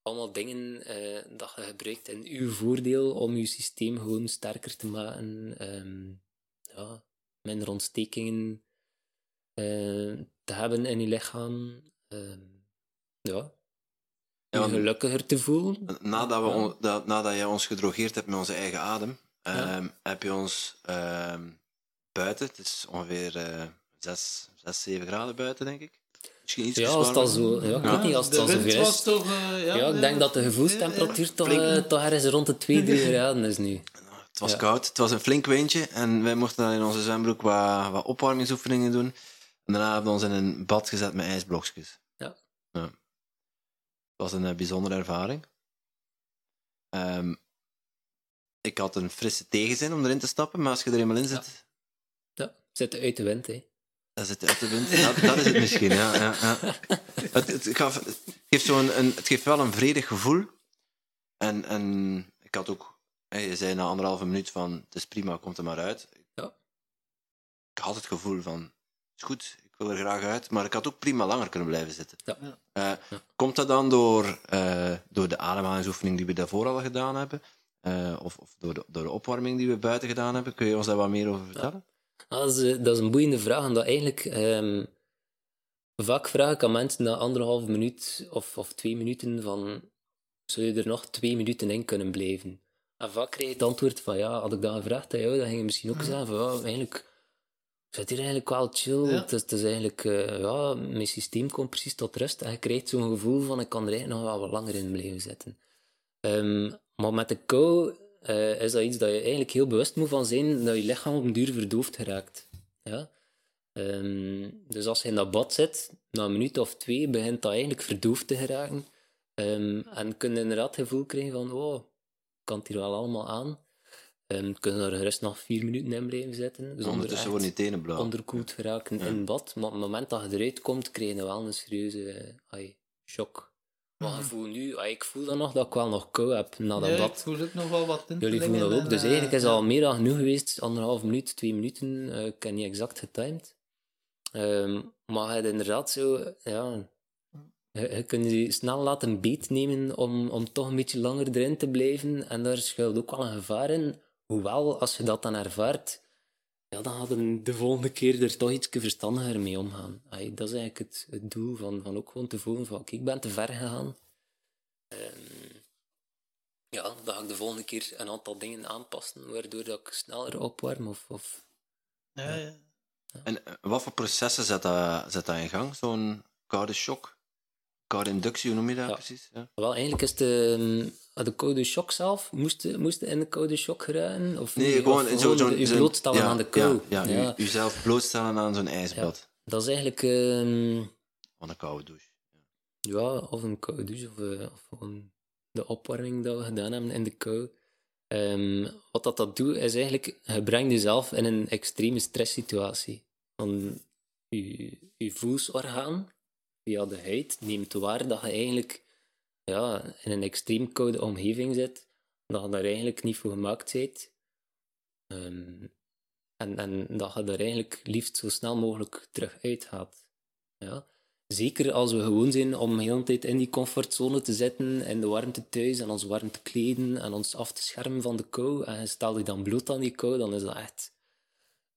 Allemaal dingen eh, dat je gebruikt in uw voordeel om je systeem gewoon sterker te maken. Ehm, ja, minder ontstekingen eh, te hebben in je lichaam. Ehm, ja, gelukkiger te voelen. Nadat, we on- dat, nadat jij ons gedrogeerd hebt met onze eigen adem, Ja. ehm, heb je ons buiten, het is ongeveer eh 6, 6, 7 graden buiten, denk ik. Misschien iets Ja, als het al zo... Ja, ik weet niet, als het al was is. toch... eh, ja, Ja, ik denk dat de gevoelstemperatuur toch, eh, toch ergens rond de 2, 3 graden is nu. Het was Ja. koud, het was een flink windje en wij mochten dan in onze zwembroek wat, wat opwarmingsoefeningen doen. En daarna hebben we ons in een bad gezet met ijsblokjes. Ja. Het was een eh, bijzondere ervaring. Ehm, ik had een frisse tegenzin om erin te stappen, maar als je er eenmaal in zit, Ja, zit uit de wind, hè. dan zit je uit de wind. Dat, dat is het misschien, ja. ja, ja. Het, het, gaf, het, geeft zo'n een, het geeft wel een vredig gevoel. En, en ik had ook... hè, Je zei na anderhalve minuut van, het is prima, komt er maar uit. Ja. Ik had het gevoel van, het is goed, ik wil er graag uit. Maar ik had ook prima langer kunnen blijven zitten. Ja. Eh, Komt dat dan door, eh, door de ademhalingsoefening die we daarvoor al gedaan hebben? Eh, of of door, de, door de opwarming die we buiten gedaan hebben? Kun je ons daar wat meer over vertellen? Ah, dat, is, eh, dat is een boeiende vraag, omdat eigenlijk... ehm, vaak vraag ik aan mensen na anderhalf minuut of, of twee minuten van... Zou je er nog twee minuten in kunnen blijven? En vaak krijg je het antwoord van ja, had ik dat gevraagd aan jou, dan ging je misschien ook zeggen van ja, eigenlijk... Ik zit hier eigenlijk wel chill. Ja. Het, is, het is eigenlijk... eh, ja, mijn systeem komt precies tot rust. En je krijgt zo'n gevoel van ik kan er eigenlijk nog wel wat langer in blijven zitten. Ehm, maar met de kou eh, is dat iets dat je eigenlijk heel bewust moet van zijn, dat je lichaam op een duur verdoofd geraakt. Ja? Ehm, dus als je in dat bad zit, na een minuut of twee begint dat eigenlijk verdoofd te geraken. Ehm, en kun je inderdaad het gevoel krijgen van, oh, kan het hier wel allemaal aan. Um, kun je er gerust nog vier minuten in blijven zitten, zonder Ondertussen worden je tenen blauw. onderkoeld geraken in bad. Maar op het moment dat je eruit komt, krijg je wel een serieuze ai, shock. Maar je voelt nu, ai, ik voel dan nog dat ik wel nog kou heb na dat ik voel ook nog wel wat Jullie voelen dat ook. en, Dus eh, eigenlijk is het ja. al meer dan genoeg geweest. Anderhalf minuut, twee minuten. eh, ik heb niet exact getimed. Ehm, maar je hebt inderdaad zo... Ja, je, je kunt je snel laten beetnemen om, om toch een beetje langer erin te blijven. En daar schuilt ook wel een gevaar in. Hoewel, als je dat dan ervaart, ja, dan hadden de volgende keer er toch iets verstandiger mee omgaan. Dat is eigenlijk het, het doel van, van ook gewoon te voelen van, oké, ik ben te ver gegaan. Ehm, ja, dan ga ik de volgende keer een aantal dingen aanpassen, waardoor dat ik sneller opwarm of... of Ja, ja. En eh, wat voor processen zet dat, zet dat in gang? Zo'n koude shock? Koude inductie, hoe noem je dat Ja. precies? Ja. Wel, eigenlijk is de, ehm, de koude shock zelf, moest moest in de koude shock geraken? Of Nee, gewoon zo, zo'n... je blootstellen ja, aan de kou. Ja, ja, U, uzelf blootstellen aan zo'n ijsbad. Dat is eigenlijk... ehm, Van een koude douche. Ja, of een koude douche, of, eh, of gewoon de opwarming dat we gedaan hebben in de kou. Ehm, wat dat, dat doet, is eigenlijk, je brengt jezelf in een extreme stresssituatie. Van je, je voelsorgaan, via de huid, neemt waar dat je eigenlijk ja, in een extreem koude omgeving zit, dat je daar eigenlijk niet voor gemaakt bent. Ehm, en, en dat je daar eigenlijk liefst zo snel mogelijk terug uit gaat. Ja. Zeker als we gewoon zijn om de hele tijd in die comfortzone te zitten, in de warmte thuis en ons warm te kleden en ons af te schermen van de kou. En stel je dan bloot aan die kou, dan is dat echt...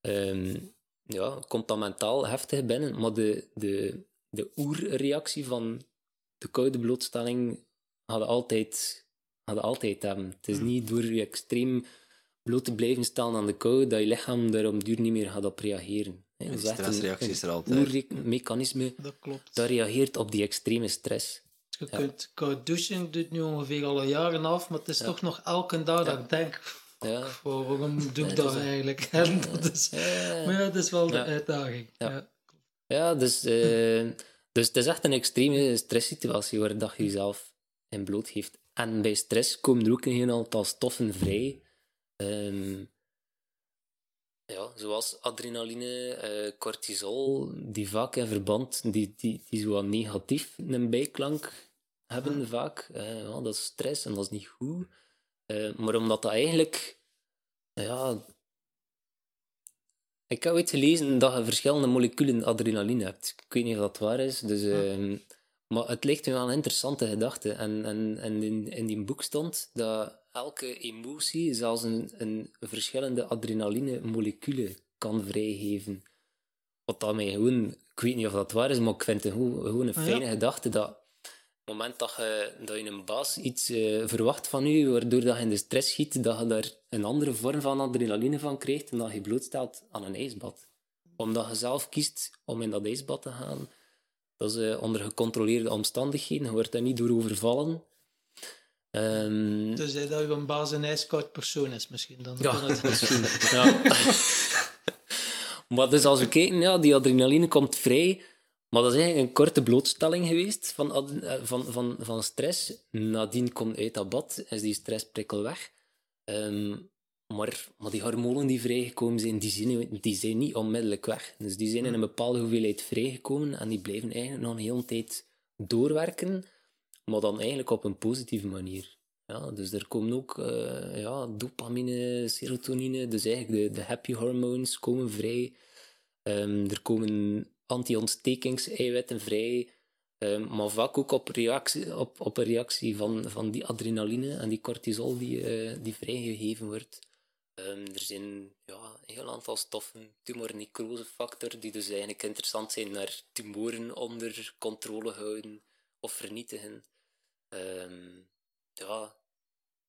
ehm, ja, komt dat mentaal heftig binnen. Maar de, de, de oerreactie van de koude blootstelling hadden altijd, hadden altijd hebben. Het is niet door je extreem bloot te blijven staan aan de kou dat je lichaam daar op duur niet meer gaat op reageren. hè. Dat is een- stressreactie is er een altijd. oermechanisme Dat klopt. dat reageert op die extreme stress. Je Ja. kunt koud douchen, doet nu ongeveer al een jaren af, maar het is toch nog elke dag dat ik denk, Ja. "Wow, waarom doe ik Ja, dat eigenlijk? En dat is, Ja. maar ja, dat is wel de Ja. uitdaging. Ja. Ja. Dus, eh, dus het is echt een extreme stresssituatie waar dat je jezelf in blootgeeft. En bij stress komen er ook een heel aantal stoffen vrij. Ehm, ja, zoals adrenaline, eh, cortisol, die vaak in verband, die, die, die zo wat negatief een bijklank hebben vaak. Eh, ja, dat is stress en dat is niet goed. Maar omdat dat eigenlijk, ja, ik heb ooit gelezen dat je verschillende moleculen adrenaline hebt. Ik weet niet of dat waar is. Dus, ehm, maar het me wel een interessante gedachte. En, en, en in, in die boek stond dat elke emotie zelfs een, een verschillende adrenaline-moleculen kan vrijgeven. Wat dat mij gewoon... Ik weet niet of dat waar is, maar ik vind het gewoon, gewoon een Ja. fijne gedachte dat het moment dat je, dat je een baas iets eh, verwacht van je, waardoor dat je in de stress schiet, dat je daar een andere vorm van adrenaline van krijgt en dat je blootstelt aan een ijsbad. Omdat je zelf kiest om in dat ijsbad te gaan, Dat is eh, onder gecontroleerde omstandigheden. Je wordt daar niet door overvallen. Ehm, Dus dat je een baas een ijskoud persoon is misschien. Dan ja, kan het- misschien. Ja. maar dus als we kijken, ja, die adrenaline komt vrij. Maar dat is eigenlijk een korte blootstelling geweest van, eh, van, van, van stress. Nadien komt uit dat bad, is die stressprikkel weg. Ehm, maar, maar die hormonen die vrijgekomen zijn, die zijn, die zijn niet onmiddellijk weg. Dus die zijn in een bepaalde hoeveelheid vrijgekomen en die blijven eigenlijk nog een hele tijd doorwerken, maar dan eigenlijk op een positieve manier. Ja, dus er komen ook eh, ja, dopamine, serotonine, dus eigenlijk de, de happy hormones komen vrij. Ehm, er komen anti-ontstekingseiwitten vrij, ehm, maar vaak ook op, reactie, op, op een reactie van, van die adrenaline en die cortisol die, eh, die vrijgegeven wordt. Ehm, er zijn ja, een heel aantal stoffen, tumornecrosefactor, die dus eigenlijk interessant zijn naar tumoren onder controle houden of vernietigen. Ehm, ja,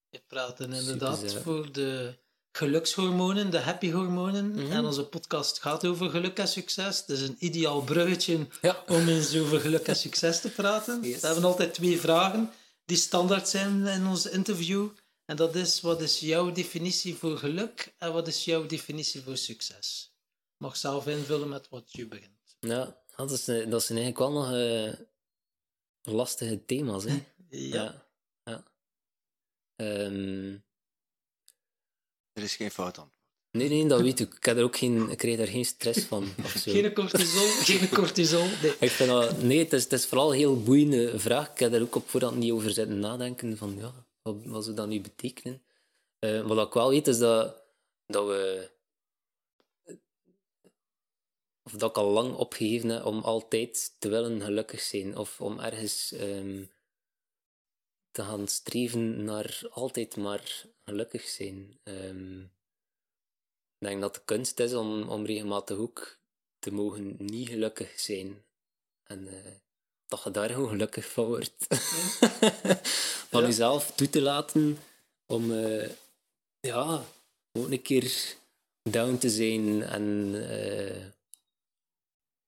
Je praat dan inderdaad voor de gelukshormonen, de happy hormonen. Mhm. En onze podcast gaat over geluk en succes. Het is een ideaal bruggetje ja. om eens over geluk en succes te praten. Yes. We hebben altijd twee vragen die standaard zijn in ons interview. En dat is, wat is jouw definitie voor geluk en wat is jouw definitie voor succes? Je mag zelf invullen met wat je begint. Ja, dat, is, eh, dat zijn eigenlijk wel nog eh, lastige thema's. Hè? Ja. ja. ja. Ehm, Er is geen fout antwoord. nee, nee, dat weet ik. Ik, heb er ook geen, ik krijg daar geen stress van. Of zo. Geen cortisol, geen cortisol. Nee. Ik vind dat, nee, het is, het is vooral een heel boeiende vraag. Ik heb er ook op voorhand niet over zitten nadenken van ja, wat, wat zou dat nu betekenen. Eh, wat ik wel weet is dat, dat we. Of dat ik al lang opgegeven heb om altijd te willen gelukkig zijn. Of om ergens ehm, te gaan streven naar altijd maar gelukkig zijn. Ehm, ik denk dat de kunst is om, om regelmatig ook te mogen niet gelukkig zijn. En eh, dat je daar gewoon gelukkig van wordt. van Ja. jezelf toe te laten om eh, ja, een keer down te zijn en eh,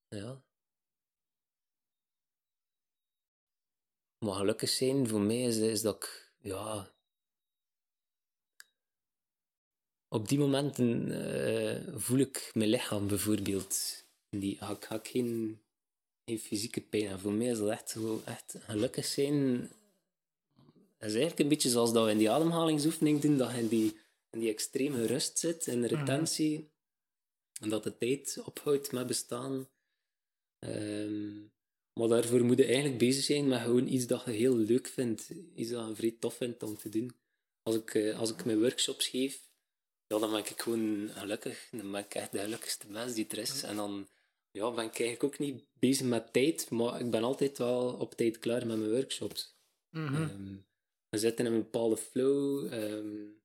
ja. Maar gelukkig zijn voor mij is, is dat ik ja, op die momenten eh, voel ik mijn lichaam bijvoorbeeld. Die, ga, ik- ga ik geen, geen fysieke pijn hebben. Voor mij is dat echt echt gelukkig zijn. Dat is eigenlijk een beetje zoals dat we in die ademhalingsoefening doen, dat je in die, in die extreme rust zit, in de retentie, en dat de tijd ophoudt met bestaan. Ehm, maar daarvoor moet je eigenlijk bezig zijn met gewoon iets dat je heel leuk vindt, iets dat je vrij tof vindt om te doen. Als ik, eh, als ik mijn workshops geef, ja, dan ben ik gewoon gelukkig. Dan ben ik echt de gelukkigste mens die er is. En dan ja, ben ik eigenlijk ook niet bezig met tijd, maar ik ben altijd wel op tijd klaar met mijn workshops. Mhm. Ehm, we zitten in een bepaalde flow. ehm,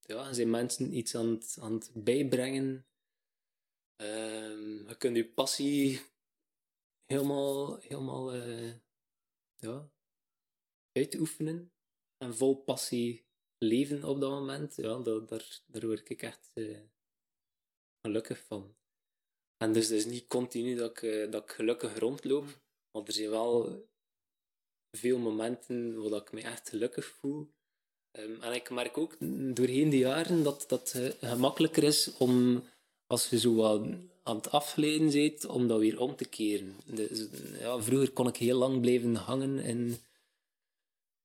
ja, zijn mensen iets aan het, aan het bijbrengen. Ehm, je kunt je passie helemaal, helemaal eh, ja, uitoefenen. En vol passie leven op dat moment. Ja, dat, daar, daar word ik echt eh, gelukkig van. En dus het is niet continu dat ik, eh, dat ik gelukkig rondloop. Maar er zijn wel veel momenten waar ik me echt gelukkig voel. Ehm, en ik merk ook doorheen de jaren dat eh, gemakkelijker is om, als je zo wat aan het afgeleiden bent, om dat weer om te keren. Dus, ja, vroeger kon ik heel lang blijven hangen en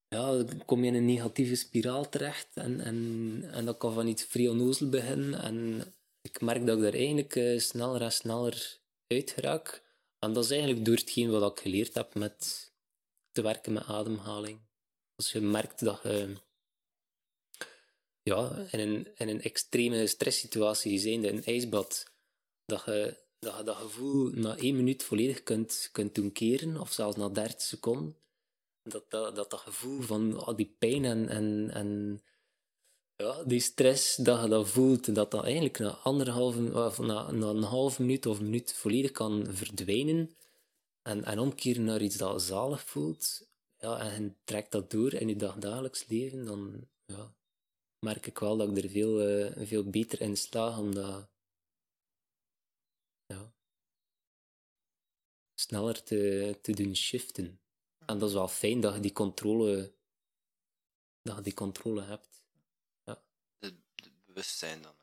ja, dan kom je in een negatieve spiraal terecht en, en, en dat kan van iets vrij beginnen. En ik merk dat ik daar eigenlijk eh, sneller en sneller uit geraak. En dat is eigenlijk door hetgeen wat ik geleerd heb met te werken met ademhaling. Als je merkt dat je ja, in, een, in een extreme stresssituatie zijnde, een ijsbad, dat je dat, je dat gevoel na één minuut volledig kunt, kunt doen of zelfs na 30 seconden, dat dat, dat, gevoel van al die pijn en, en, en ja, die stress, dat je dat voelt, dat dat eigenlijk na, anderhalve, na, na een half minuut of een minuut volledig kan verdwijnen en, en omkeren naar iets dat zalig voelt, ja, en trekt dat door in je dagdagelijks leven, dan ja, merk ik wel dat ik er veel, eh, veel beter in slaag om dat ja, sneller te, te doen shiften. En dat is wel fijn dat je die controle, dat je die controle hebt. Het bewustzijn dan.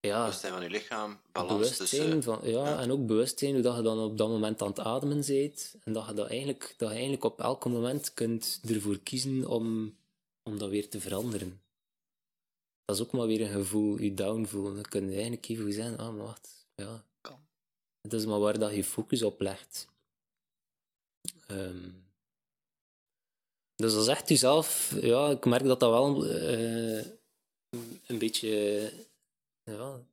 Ja, Bewustzijn van je lichaam, balans bewustzijn tussen... van, ja, ja. en ook bewustzijn hoe dat je dan op dat moment aan het ademen bent. En dat je, dat eigenlijk, dat je eigenlijk op elk moment kunt ervoor kiezen om, om dat weer te veranderen. Dat is ook maar weer een gevoel, je down voelen. Dan kun je eigenlijk even zeggen, ah, maar wacht, ja. Het is maar waar dat je focus op legt. Ehm, dus dat is echt jezelf, ja, ik merk dat dat wel eh, een beetje, ja,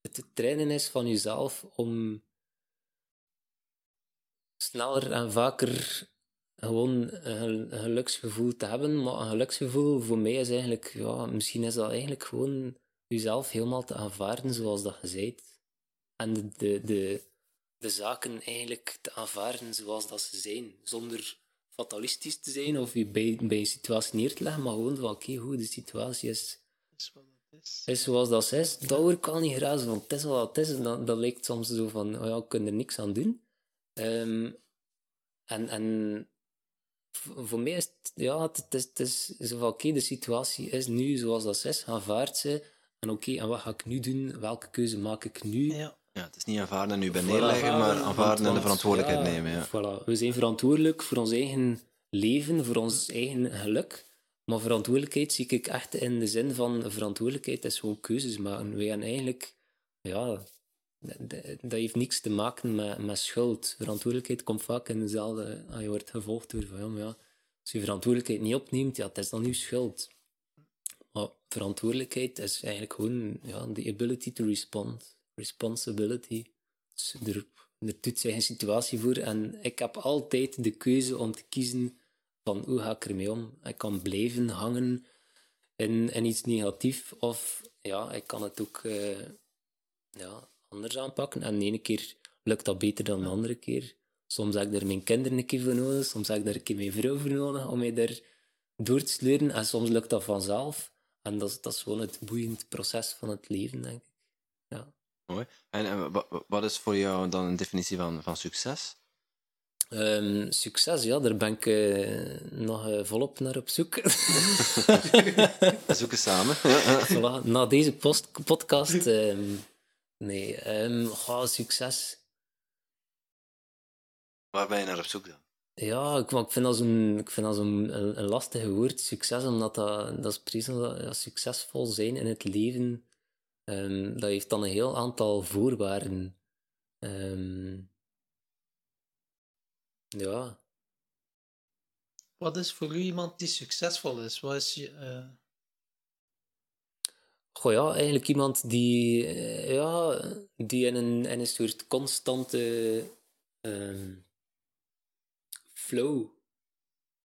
het trainen is van jezelf om sneller en vaker gewoon een, geluksgevoel te hebben. Maar een geluksgevoel voor mij is eigenlijk, ja, misschien is dat eigenlijk gewoon jezelf helemaal te aanvaarden zoals dat je bent. En de, de, de zaken eigenlijk te aanvaarden zoals dat ze zijn. Zonder fatalistisch te zijn of je bij, bij een situatie neer te leggen, maar gewoon van oké, goed, de situatie is is wat het is. is zoals dat is. Dat hoor ik al niet graag, want het is wat het is. En Dat, dat lijkt soms zo van, oh ja, ik kan er niks aan doen. Ehm, en en voor mij is het, ja, het, het is, het is zo van, oké, de situatie is nu zoals dat is, aanvaard ze. En oké, en wat ga ik nu doen? Welke keuze maak ik nu? Ja. Ja, het is niet aanvaarden en u bij Voilà. neerleggen, maar aanvaarden en de verantwoordelijkheid ja, nemen. Ja. Voilà. We zijn verantwoordelijk voor ons eigen leven, voor ons eigen geluk. Maar verantwoordelijkheid zie ik echt in de zin van verantwoordelijkheid is gewoon keuzes maken. Wij gaan eigenlijk, ja, dat, heeft niks te maken met, met schuld. Verantwoordelijkheid komt vaak in dezelfde, ah, je wordt gevolgd door van ja, maar ja, als je verantwoordelijkheid niet opneemt, ja, het is dan uw schuld. Maar verantwoordelijkheid is eigenlijk gewoon ja, the ability to respond. Responsibility. Dus er, er doet zich een situatie voor en ik heb altijd de keuze om te kiezen van hoe ga ik ermee om. Ik kan blijven hangen in, in iets negatiefs of ja, ik kan het ook eh, ja, anders aanpakken. En de ene keer lukt dat beter dan de andere keer. Soms heb ik daar mijn kinderen een keer voor nodig, soms heb ik daar een keer mijn vrouw voor nodig om mij daar door te sleuren. En soms lukt dat vanzelf. En dat, dat is gewoon het boeiend proces van het leven, denk ik. Mooi. En, en wa- wa- wat is voor jou dan een definitie van, van succes? Ehm, succes, ja, daar ben ik eh, nog eh, volop naar op zoek. We zoeken samen. voilà, na deze post podcast. ehm, nee, ehm succes. Waar ben je naar op zoek dan? Ja, ik, ik vind dat zo'n een, een lastige woord, succes, omdat dat, dat is precies dat ja, succesvol zijn in het leven, ehm, dat heeft dan een heel aantal voorwaarden. Ehm, ja, Wat is voor u iemand die succesvol is? Wat is je, Goh ja, eigenlijk iemand die, eh, ja, die in een, in een soort constante ehm, flow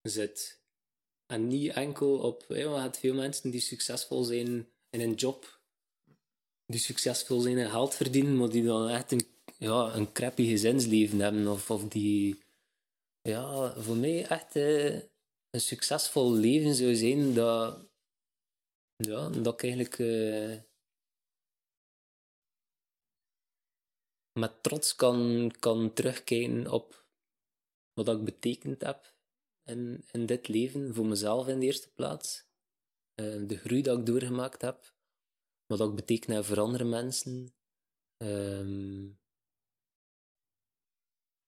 zit. En niet enkel op... Ja, je hebt veel mensen die succesvol zijn in een job. Die succesvol zijn in geld verdienen, maar die dan echt een, ja, een crappy gezinsleven hebben. Of, of die... Ja, voor mij echt eh, een succesvol leven zou zijn dat... Ja, dat ik eigenlijk eh, met trots kan, kan terugkijken op wat ik betekend heb in, in dit leven, voor mezelf in de eerste plaats. Eh, de groei dat ik doorgemaakt heb, wat dat betekent voor andere mensen. Ehm,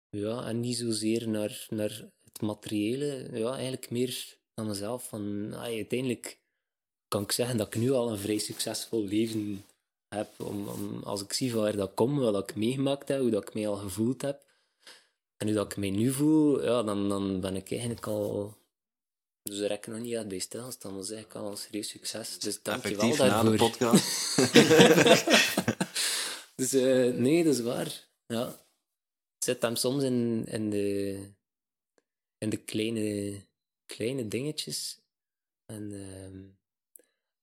ja, en niet zozeer naar, naar het materiële, ja, eigenlijk meer naar mezelf. Van, ah, uiteindelijk kan ik zeggen dat ik nu al een vrij succesvol leven heb. Om, als ik zie van waar dat komt, wat ik meegemaakt heb, hoe dat ik mij al gevoeld heb. En hoe dat ik mij nu voel, ja, dan, dan ben ik eigenlijk al... Dus daar heb ik nog niet uit bij stilstaan. Dat is eigenlijk al een serieus succes. Dus dank je wel na de podcast. dus eh, nee, dat is waar. Ja. Het zit hem soms in, in, de, in de kleine, kleine dingetjes. En, ehm,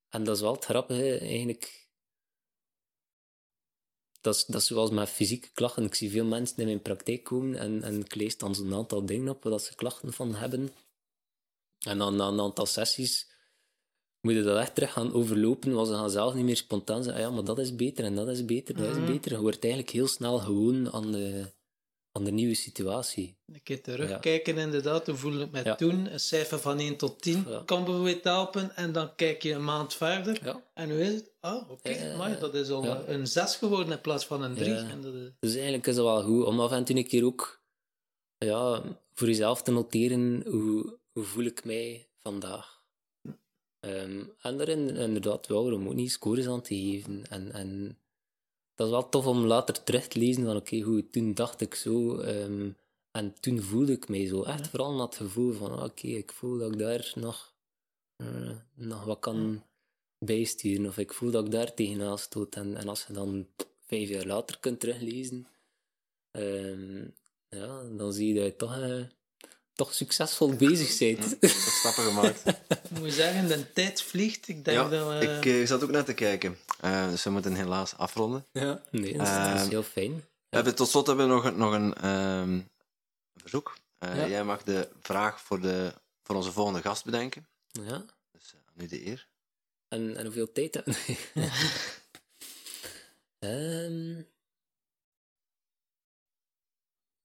en dat is wel het grappige, eigenlijk. Dat is, dat is zoals met fysieke klachten. Ik zie veel mensen in mijn praktijk komen en, en ik lees dan zo'n aantal dingen op waar ze klachten van hebben. En dan na een aantal sessies moet je dat echt terug gaan overlopen, want ze gaan zelf niet meer spontaan zeggen, ah ja, maar dat is beter en dat is beter, dat is Mhm. beter. Je wordt eigenlijk heel snel gewoon aan de, aan de nieuwe situatie. Een keer terugkijken, inderdaad. Hoe voel ik me Ja. toen? Een cijfer van 1 tot 10 Ja. kan bijvoorbeeld helpen. En dan kijk je een maand verder. Ja. En hoe is het? Ah, oké. Ja, maar dat is al ja. een 6 geworden in plaats van een 3. Ja. En dat is... Dus eigenlijk is het wel goed om af en toe een keer ook ja, voor jezelf te noteren hoe, hoe voel ik mij vandaag. Ehm, en daarin inderdaad wel, om ook niet scores aan te geven. En, en dat is wel tof om later terug te lezen van oké, goed, toen dacht ik zo ehm, en toen voelde ik mij zo. Echt vooral dat gevoel van oké, ik voel dat ik daar nog, eh, nog wat kan bijsturen. Of ik voel dat ik daar tegenaan stoot. En, en als je dan vijf jaar later kunt teruglezen, ehm, ja, dan zie je dat je toch, eh, toch succesvol bezig bent. Wat stappen gemaakt. Ik moet zeggen, de tijd vliegt. Ik denk ja, dat we... ik eh, zat ook net te kijken. Eh, dus we moeten helaas afronden. ja, nee, dat is, dat is Ehm, heel fijn. We hebben, tot slot hebben we nog, een- nog een ehm, verzoek. Eh, Ja. Jij mag de vraag voor, de, voor onze volgende gast bedenken. Ja. Dus uh, nu de eer. En, en hoeveel tijd hebben we?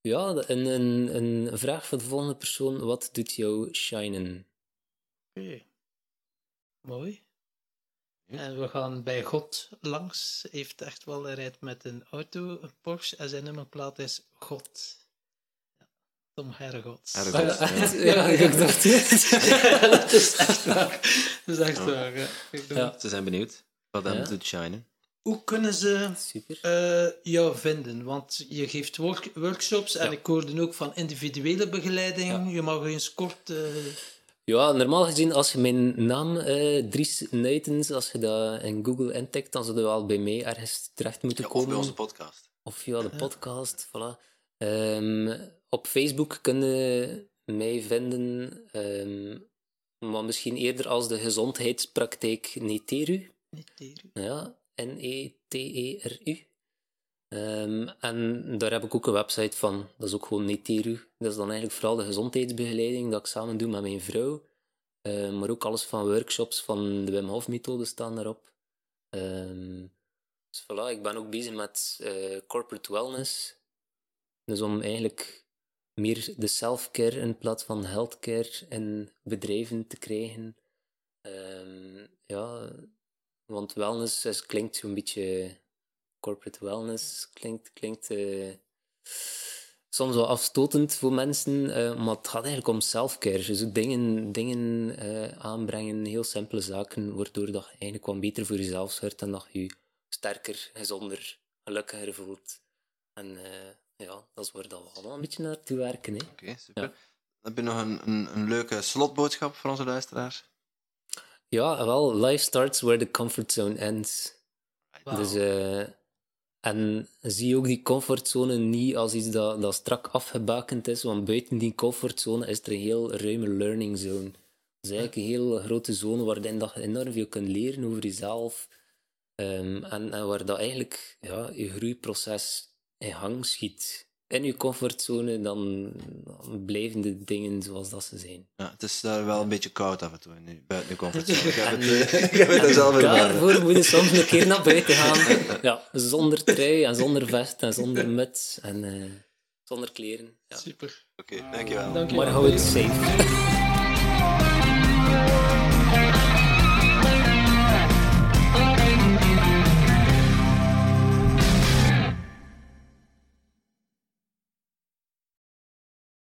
Ja, een, een, een vraag voor de volgende persoon. Wat doet jou shinen? Oké. Mooi. Ja. En we gaan bij God langs. Hij heeft echt wel, hij rijdt met een auto, een Porsche, en zijn nummerplaat is God. Ja. Tom Hergots. Hergots. Ah, ja. Ja, ik dacht dat is echt waar. Dat is echt waar. Ja. Ze zijn benieuwd wat hem Ja. doet shinen. Hoe kunnen ze eh, jou vinden? Want je geeft work- workshops en Ja. ik hoorde ook van individuele begeleiding. Ja. Je mag eens kort... eh, Ja, normaal gezien, als je mijn naam, eh, Dries Nuitens, als je dat in Google intikt, dan zou je wel bij mij ergens terecht moeten Ja, of komen. bij onze podcast. Of via de podcast, voilà. Ehm, op Facebook kunnen mij vinden, ehm, maar misschien eerder als de gezondheidspraktijk Neteru. niet tegen. Ja, N-E-T-E-R-U. Ehm, en daar heb ik ook een website van. Dat is ook gewoon Neteru. Dat is dan eigenlijk vooral de gezondheidsbegeleiding dat ik samen doe met mijn vrouw. Ehm, maar ook alles van workshops van de Wim Hof methode staan daarop. Ehm, dus voilà, ik ben ook bezig met eh, corporate wellness. Dus om eigenlijk meer de self-care in plaats van healthcare in bedrijven te krijgen. Ja, want wellness is, klinkt zo'n beetje... Corporate wellness klinkt, klinkt eh, soms wel afstotend voor mensen, eh, maar het gaat eigenlijk om self-care. Dus dingen, dingen eh, aanbrengen, heel simpele zaken, waardoor dat je eigenlijk wat beter voor jezelf zorgt en dat je je sterker, gezonder, gelukkiger voelt. En ja, dat is waar dat we allemaal een beetje naartoe werken. Oké, super. Heb je nog een, een, een leuke slotboodschap voor onze luisteraars? Ja, wel, life starts where the comfort zone ends. Dus, eh, en zie ook die comfortzone niet als iets dat, dat strak afgebakend is, want buiten die comfortzone is er een heel ruime learning zone. Dus eigenlijk een heel grote zone waarin dat je enorm veel kunt leren over jezelf. Ehm, en, en waar dat eigenlijk ja, je groeiproces in gang schiet. In je comfortzone, dan, dan blijven de dingen zoals dat ze zijn. Ja, het is daar wel een beetje koud af en toe, in, buiten de comfortzone. Ik heb het, ik heb het daar zelf ervaren. Daarvoor moet je soms een keer naar buiten gaan. Ja, zonder trui en zonder vest en zonder muts en eh, zonder kleren. Ja. Super. Oké, dankjewel. Dankjewel. Maar hou het safe.